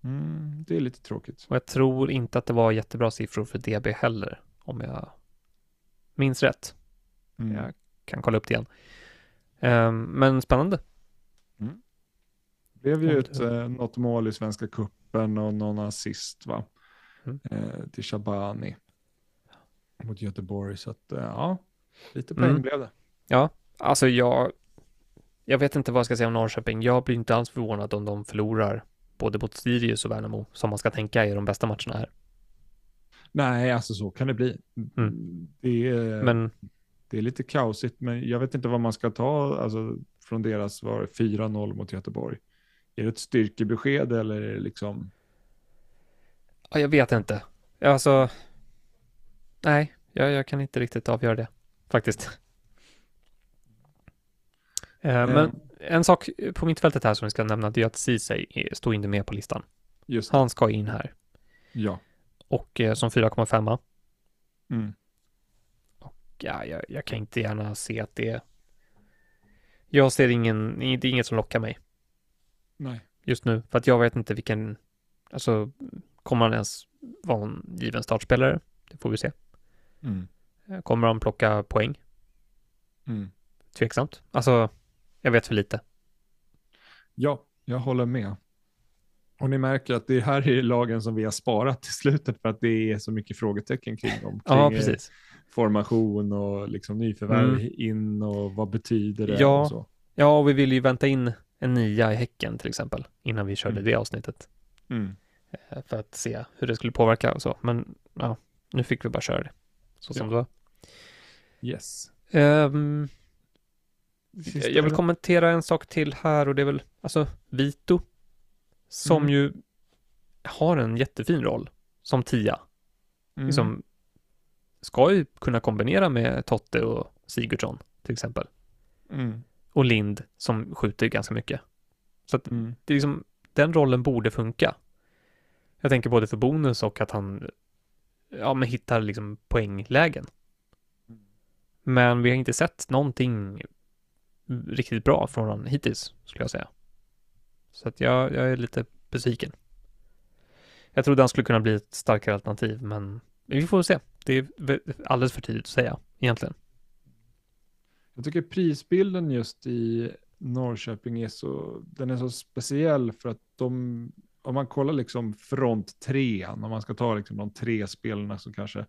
Mm, det är lite tråkigt. Och jag tror inte att det var jättebra siffror för DB heller, om jag minns rätt. Mm. Jag kan kolla upp det igen. Ehm, men spännande. Det blev ju ett, det- eh, något mål i Svenska Cupen och någon assist va? Mm. Eh, till Shabani mot Göteborg. Så att, eh, ja, lite poäng Mm. blev det. Ja, alltså jag, jag vet inte vad jag ska säga om Norrköping. Jag blir inte alls förvånad om de förlorar både mot Sirius och Värnamo, som man ska tänka är de bästa matcherna här. Nej, alltså så kan det bli. Mm. Det, är, Men det är lite kaosigt, men jag vet inte vad man ska ta alltså, från deras var det 4-0 mot Göteborg. Är det ett styrkebesked eller är det liksom? ja, jag vet inte. Alltså, nej, jag, jag kan inte riktigt avgöra det, faktiskt. Eh, men Eh, en sak på mittfältet här som vi ska nämna, det är att Ceesay står inte med på listan. just Han ska in här. ja. Och eh, som 4,5 Mm. ja, jag, jag kan inte gärna se att det Jag ser ingen, det är inget som lockar mig Nej. just nu, för att jag vet inte vilken, alltså, kommer han ens vara en given startspelare? Det får vi se. Mm. Eh, Kommer han plocka poäng? Mm. Tveksamt. Alltså, jag vet för lite. Ja, jag håller med. Och ni märker att det här är lagen som vi har sparat till slutet för att det är så mycket frågetecken kring dem. Kring Ja, eh, precis. formation och liksom nyförvärv Mm. in och vad betyder det Ja. och så. Ja, och vi vill ju vänta in en nia i Häcken till exempel, innan vi körde Mm. det avsnittet, Mm. eh, för att se hur det skulle påverka och så. Men ja, nu fick vi bara köra det, så som Ja. det var. Yes. Sista jag vill kommentera en sak till här och det är väl, alltså Vito, som Mm. ju har en jättefin roll som tia. Mm. Liksom, ska ju kunna kombinera med Totte och Sigurdsson till exempel. Mm. Och Lind som skjuter ganska mycket. Så att Mm. det är liksom, den rollen borde funka. Jag tänker både för bonus och att han ja, men hittar liksom poänglägen. Men vi har inte sett någonting riktigt bra från honom hittills, skulle jag säga. Så att jag, jag är lite besviken. Jag trodde han skulle kunna bli ett starkare alternativ, men vi får se. Det är alldeles för tidigt att säga, egentligen. Jag tycker prisbilden just i Norrköping är så, den är så speciell för att de, om man kollar liksom front trean, om man ska ta liksom de tre spelarna som kanske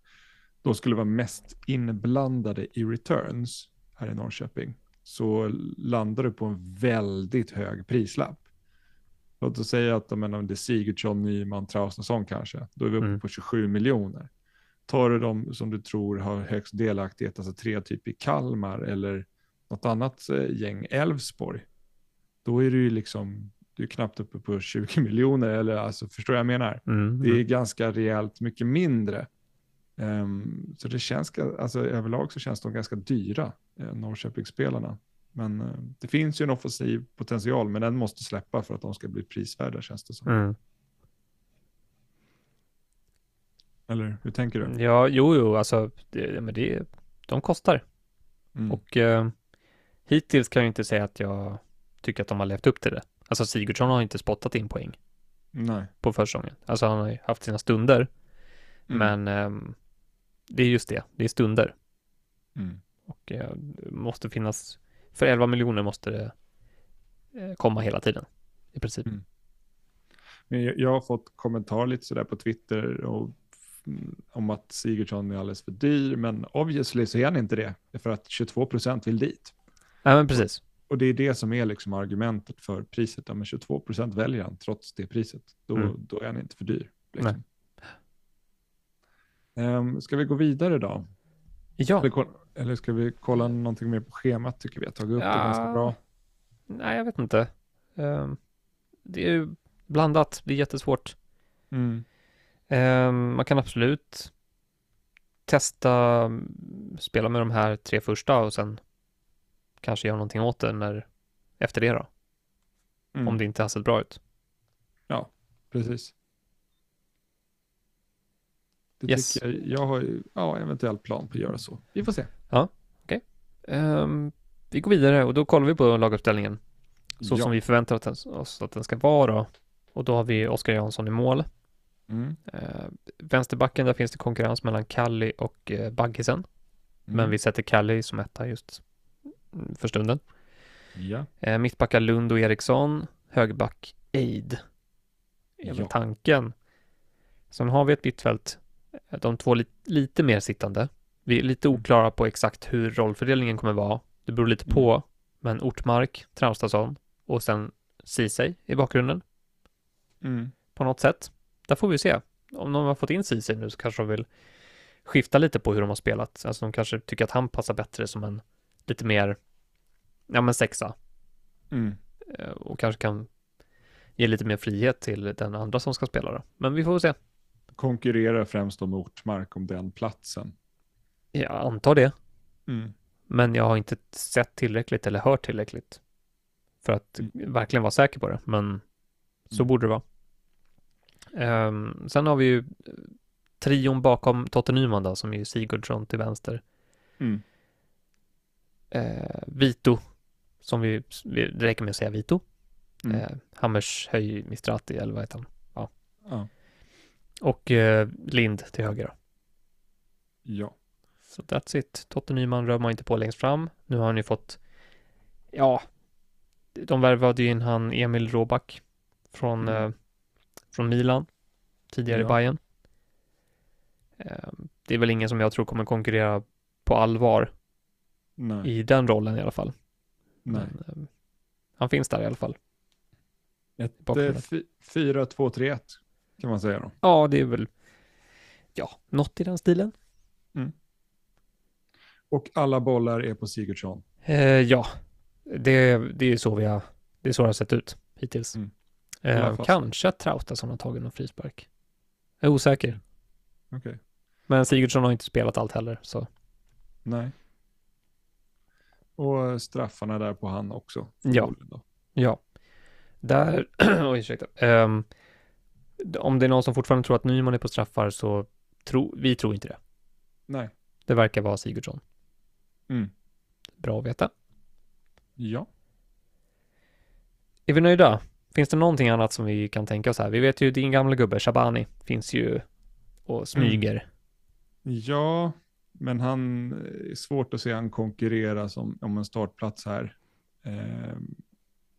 då skulle vara mest inblandade i returns här i Norrköping, så landar du på en väldigt hög prislapp. Låt oss säga att om det är Sigurdsson, Nyman, Traustason kanske, då är vi uppe Mm. på 27 miljoner. Tar du de som du tror har högst delaktighet, alltså tre typ i Kalmar eller något annat eh, gäng, Elfsborg, då är du ju liksom, du är knappt uppe på 20 miljoner, eller alltså förstår jag menar? Mm. Det är ganska rejält mycket mindre. Ehm, så det känns, alltså överlag så känns de ganska dyra, uh, Norrköpingsspelarna. Men eh, det finns ju en offensiv potential, men den måste släppa för att de ska bli prisvärda känns det som. Mm. Eller hur tänker du? Ja, jo, jo, alltså, det, men det, de kostar. Mm. Och eh, hittills kan jag inte säga att jag tycker att de har levt upp till det. Alltså Sigurdsson har inte spottat in poäng Nej. på försäsongen. Alltså han har ju haft sina stunder, Mm. men ehm, det är just det, det är stunder. Mm. Och eh, måste finnas, för 11 miljoner måste det eh, komma hela tiden, i princip. Mm. Men jag, jag har fått kommentarer lite sådär på Twitter och, om att Sigurdsson är alldeles för dyr, men obviously så är han inte det, för att 22 procent vill dit. Nej, men precis. Och det är det som är liksom argumentet för priset. Ja, men 22 procent väljer han trots det priset. Då, Mm. då är han inte för dyr. Liksom. Ehm, ska vi gå vidare då? Ja, Eller, eller ska vi kolla någonting mer på schemat? Tycker vi har tagit upp det Ja. ganska bra. nej, jag vet inte. Ehm, det är ju blandat, det är jättesvårt. Mm. Ehm, man kan absolut testa mm, spela med de här tre första och sen kanske göra någonting åt det när, efter det då, Mm. om det inte har sett bra ut. Precis. Det Yes. jag, jag har ja, eventuellt plan på att göra så. Vi får se. Ehm, vi går vidare och då kollar vi på laguppställningen så ja. som vi förväntar oss att den ska vara. Och då har vi Oskar Jansson i mål. Mm. Eh, vänsterbacken, där finns det konkurrens mellan Kalli och eh, Baggisen. Men Mm. vi sätter Kalli som etta just för stunden. Ja. Eh, mittbackar Lund och Eriksson. Högerback Eid. Är Ja. tanken. Sen har vi ett mittfält. De två li- lite mer sittande. Vi är lite Mm. oklara på exakt hur rollfördelningen kommer vara. Det beror lite Mm. på. Men Ortmark, Traustason och sen Ceesay i bakgrunden Mm. på något sätt. Där får vi se. Om de har fått in Ceesay nu så kanske de vill skifta lite på hur de har spelat. Alltså de kanske tycker att han passar bättre som en lite mer, ja men sexa. Mm. Eh, Och kanske kan ge lite mer frihet till den andra som ska spela då. Men vi får väl se. Konkurrerar främst om Ortmark om den platsen. Jag antar det. Mm. Men jag har inte sett tillräckligt eller hört tillräckligt för att verkligen vara säker på det. Men så Mm. borde det vara. Ehm, sen har vi ju trion bakom Totte Nyman då, som är ju Sigurdsson till vänster. Mm. Eh, Vito, som vi, vi, det räcker med att säga Vito. Mm. Eh, Hammershöj Mistrati, eller vad heter han? Ja. Och eh, Lind till höger då. ja. Så that's it. Totte Nyman rör man inte på längst fram. Nu har han ju fått, ja, de värvade ju in han Emil Råback från, Mm. eh, från Milan, tidigare i Ja. Bayern. Eh, det är väl ingen som jag tror kommer konkurrera på allvar Nej. i den rollen i alla fall. Nej. Men, eh, han finns där i alla fall. Ett bakgrunden. eh, fy- 4-2-3-1 kan man säga då. Ja, det är väl, ja, något i den stilen. Och alla bollar är på Sigurdsson. Eh, ja, det, det är så vi har, det är så det har sett ut hittills. Mm. Eh, kanske att Traustason har tagit någon frispark. Jag är osäker. Okej. Men Sigurdsson har inte spelat allt heller, så Nej. Och straffarna där på han också. Ja. ja. Där, oj ursäkta. Ehm, om det är någon som fortfarande tror att Nyman är på straffar så tro, vi tror inte det. Nej. Det verkar vara Sigurdsson. Mm. Bra att veta. Ja. Är vi nöjda? Finns det någonting annat som vi kan tänka oss här? Vi vet ju din gamla gubbe Shabani finns ju och smyger. Ja, men han eh, är svårt att se han konkurrera som, om en startplats här. Ehm,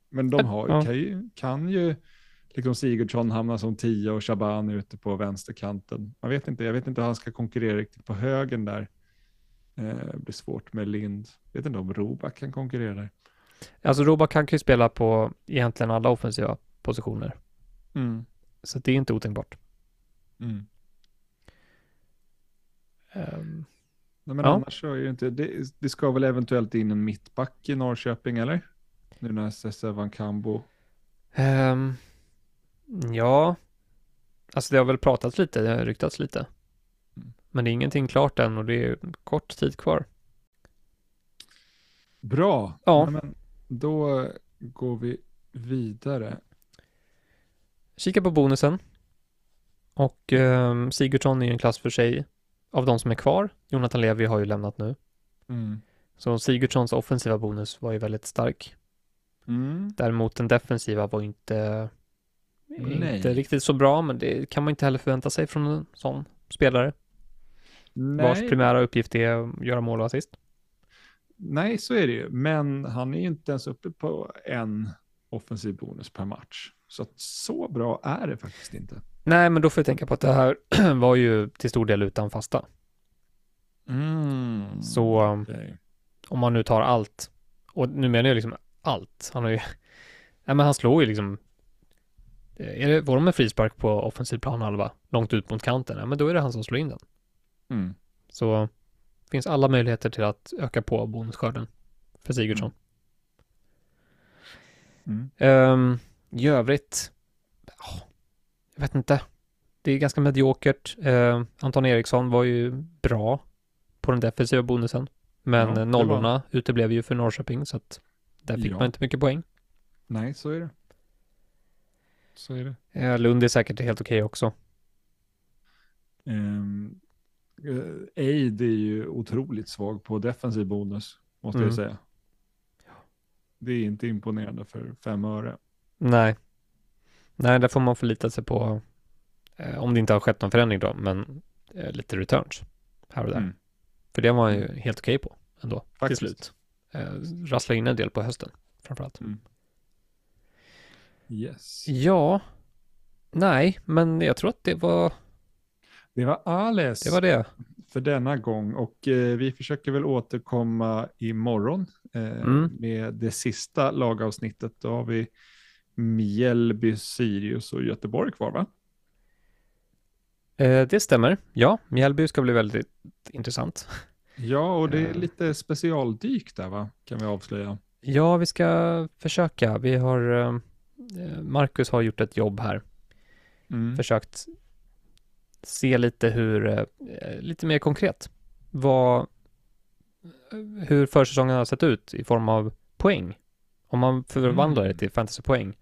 men de har, Ja. kan, ju, kan ju liksom Sigurdsson hamna som 10 och Shaban ute på vänsterkanten. Man vet inte, jag vet inte hur han ska konkurrera riktigt på högen där. Eh, det blir svårt med Lind. Jag vet inte om Roback kan konkurrera där. Alltså Robak kan ju spela på egentligen alla offensiva positioner. Mm. Så det är inte otänkbart. Mm. Ehm, Nej, men Ja. annars så är det inte, det, det ska väl eventuellt in en mittback i Norrköping eller? Nu när Sesse Van Cambo. ehm, ja, alltså det har väl pratats lite, det har ryktats lite. Mm. Men det är ingenting klart än och det är kort tid kvar. Bra, Ja. Nej, men då går vi vidare. Kika på bonusen. Och ehm, Sigurdsson är ju en klass för sig av de som är kvar. Jonathan Levi har ju lämnat nu. Mm. Så Sigurdssons offensiva bonus var ju väldigt stark. Mm. Däremot den defensiva var inte, Nej. inte riktigt så bra, men det kan man inte heller förvänta sig från en sån spelare. Vars Nej. primära uppgift är att göra mål och assist. Nej, så är det ju. Men han är ju inte ens uppe på en offensiv bonus per match. Så att så bra är det faktiskt inte. Nej, men då får jag tänka på att det här var ju till stor del utan fasta. Mm. Så um, Okej. om man nu tar allt, och nu menar jag liksom allt, han har ju, nej men han slår ju liksom, är det, var de med frispark på offensiv planhalva, långt ut mot kanten, ja men då är det han som slår in den. Mm. Så finns alla möjligheter till att öka på bonusskörden för Sigurdsson. Mm. Ehm, I övrigt, ja, jag vet inte. Det är ganska mediokert. Uh, Anton Eriksson var ju bra på den defensiva bonusen. Men Ja, eh, var nollorna uteblev ju för Norrköping så att där fick Ja. man inte mycket poäng. Nej, så är det. Så är det. Eh, Lund är säkert helt okej också. Um, Aid är ju otroligt svag på defensiv bonus, måste Mm. jag säga. Det är inte imponerande för fem öre. Nej. Nej, där får man förlita sig på, eh, om det inte har skett någon förändring då, men eh, lite returns här och där. Mm. För det var ju helt okej på ändå, Faktiskt. till slut. Eh, rassla in en del på hösten, framförallt. Mm. Yes. Ja, nej, men jag tror att det var Det var alles det. Var det. för denna gång och eh, vi försöker väl återkomma imorgon eh, Mm. med det sista lagavsnittet. Då har vi Mjällby, Sirius och Göteborg kvar va? Eh, det stämmer. Ja, Mjällby ska bli väldigt intressant. Ja, och det är Eh. lite specialdyk där va? Kan vi avslöja. Ja, vi ska försöka. Vi har, eh, Marcus har gjort ett jobb här. Mm. Försökt se lite hur, eh, lite mer konkret, vad, hur försäsongen har sett ut i form av poäng. Om man förvandlar det Mm. till fantasypoäng.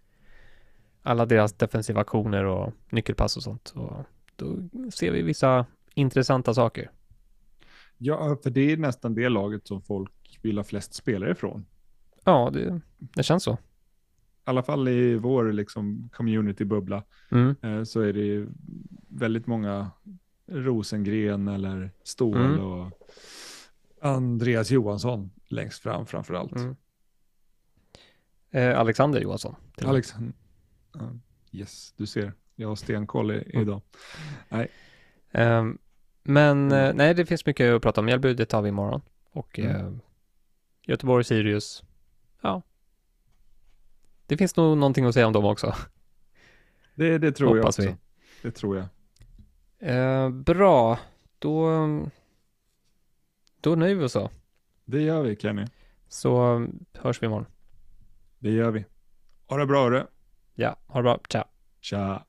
Alla deras defensiva aktioner och nyckelpass och sånt. Och då ser vi vissa intressanta saker. Ja, för det är nästan det laget som folk vill ha flest spelare ifrån. Ja, det, det känns så. I alla fall i vår liksom, community-bubbla Mm. eh, så är det ju väldigt många Rosengren eller Ståhl Mm. och Andreas Johansson längst fram framför allt. Mm. Eh, Alexander Johansson. till och med. Alex, ja, yes, du ser, jag har stenkoll i, Mm. idag. Ehm, men Mm. eh, nej, det finns mycket att prata om. Mjällby, det tar vi imorgon. Och Mm. eh, Göteborg, Sirius, ja. Det finns nog någonting att säga om dem också. Det, det tror Hoppas jag vi. också. Det tror jag. Eh, bra, då, då nöjer vi oss så. Det gör vi Kenny. Så hörs vi imorgon. Det gör vi. Ha det bra hörru. Ja, ha det bra. Ciao. Tja.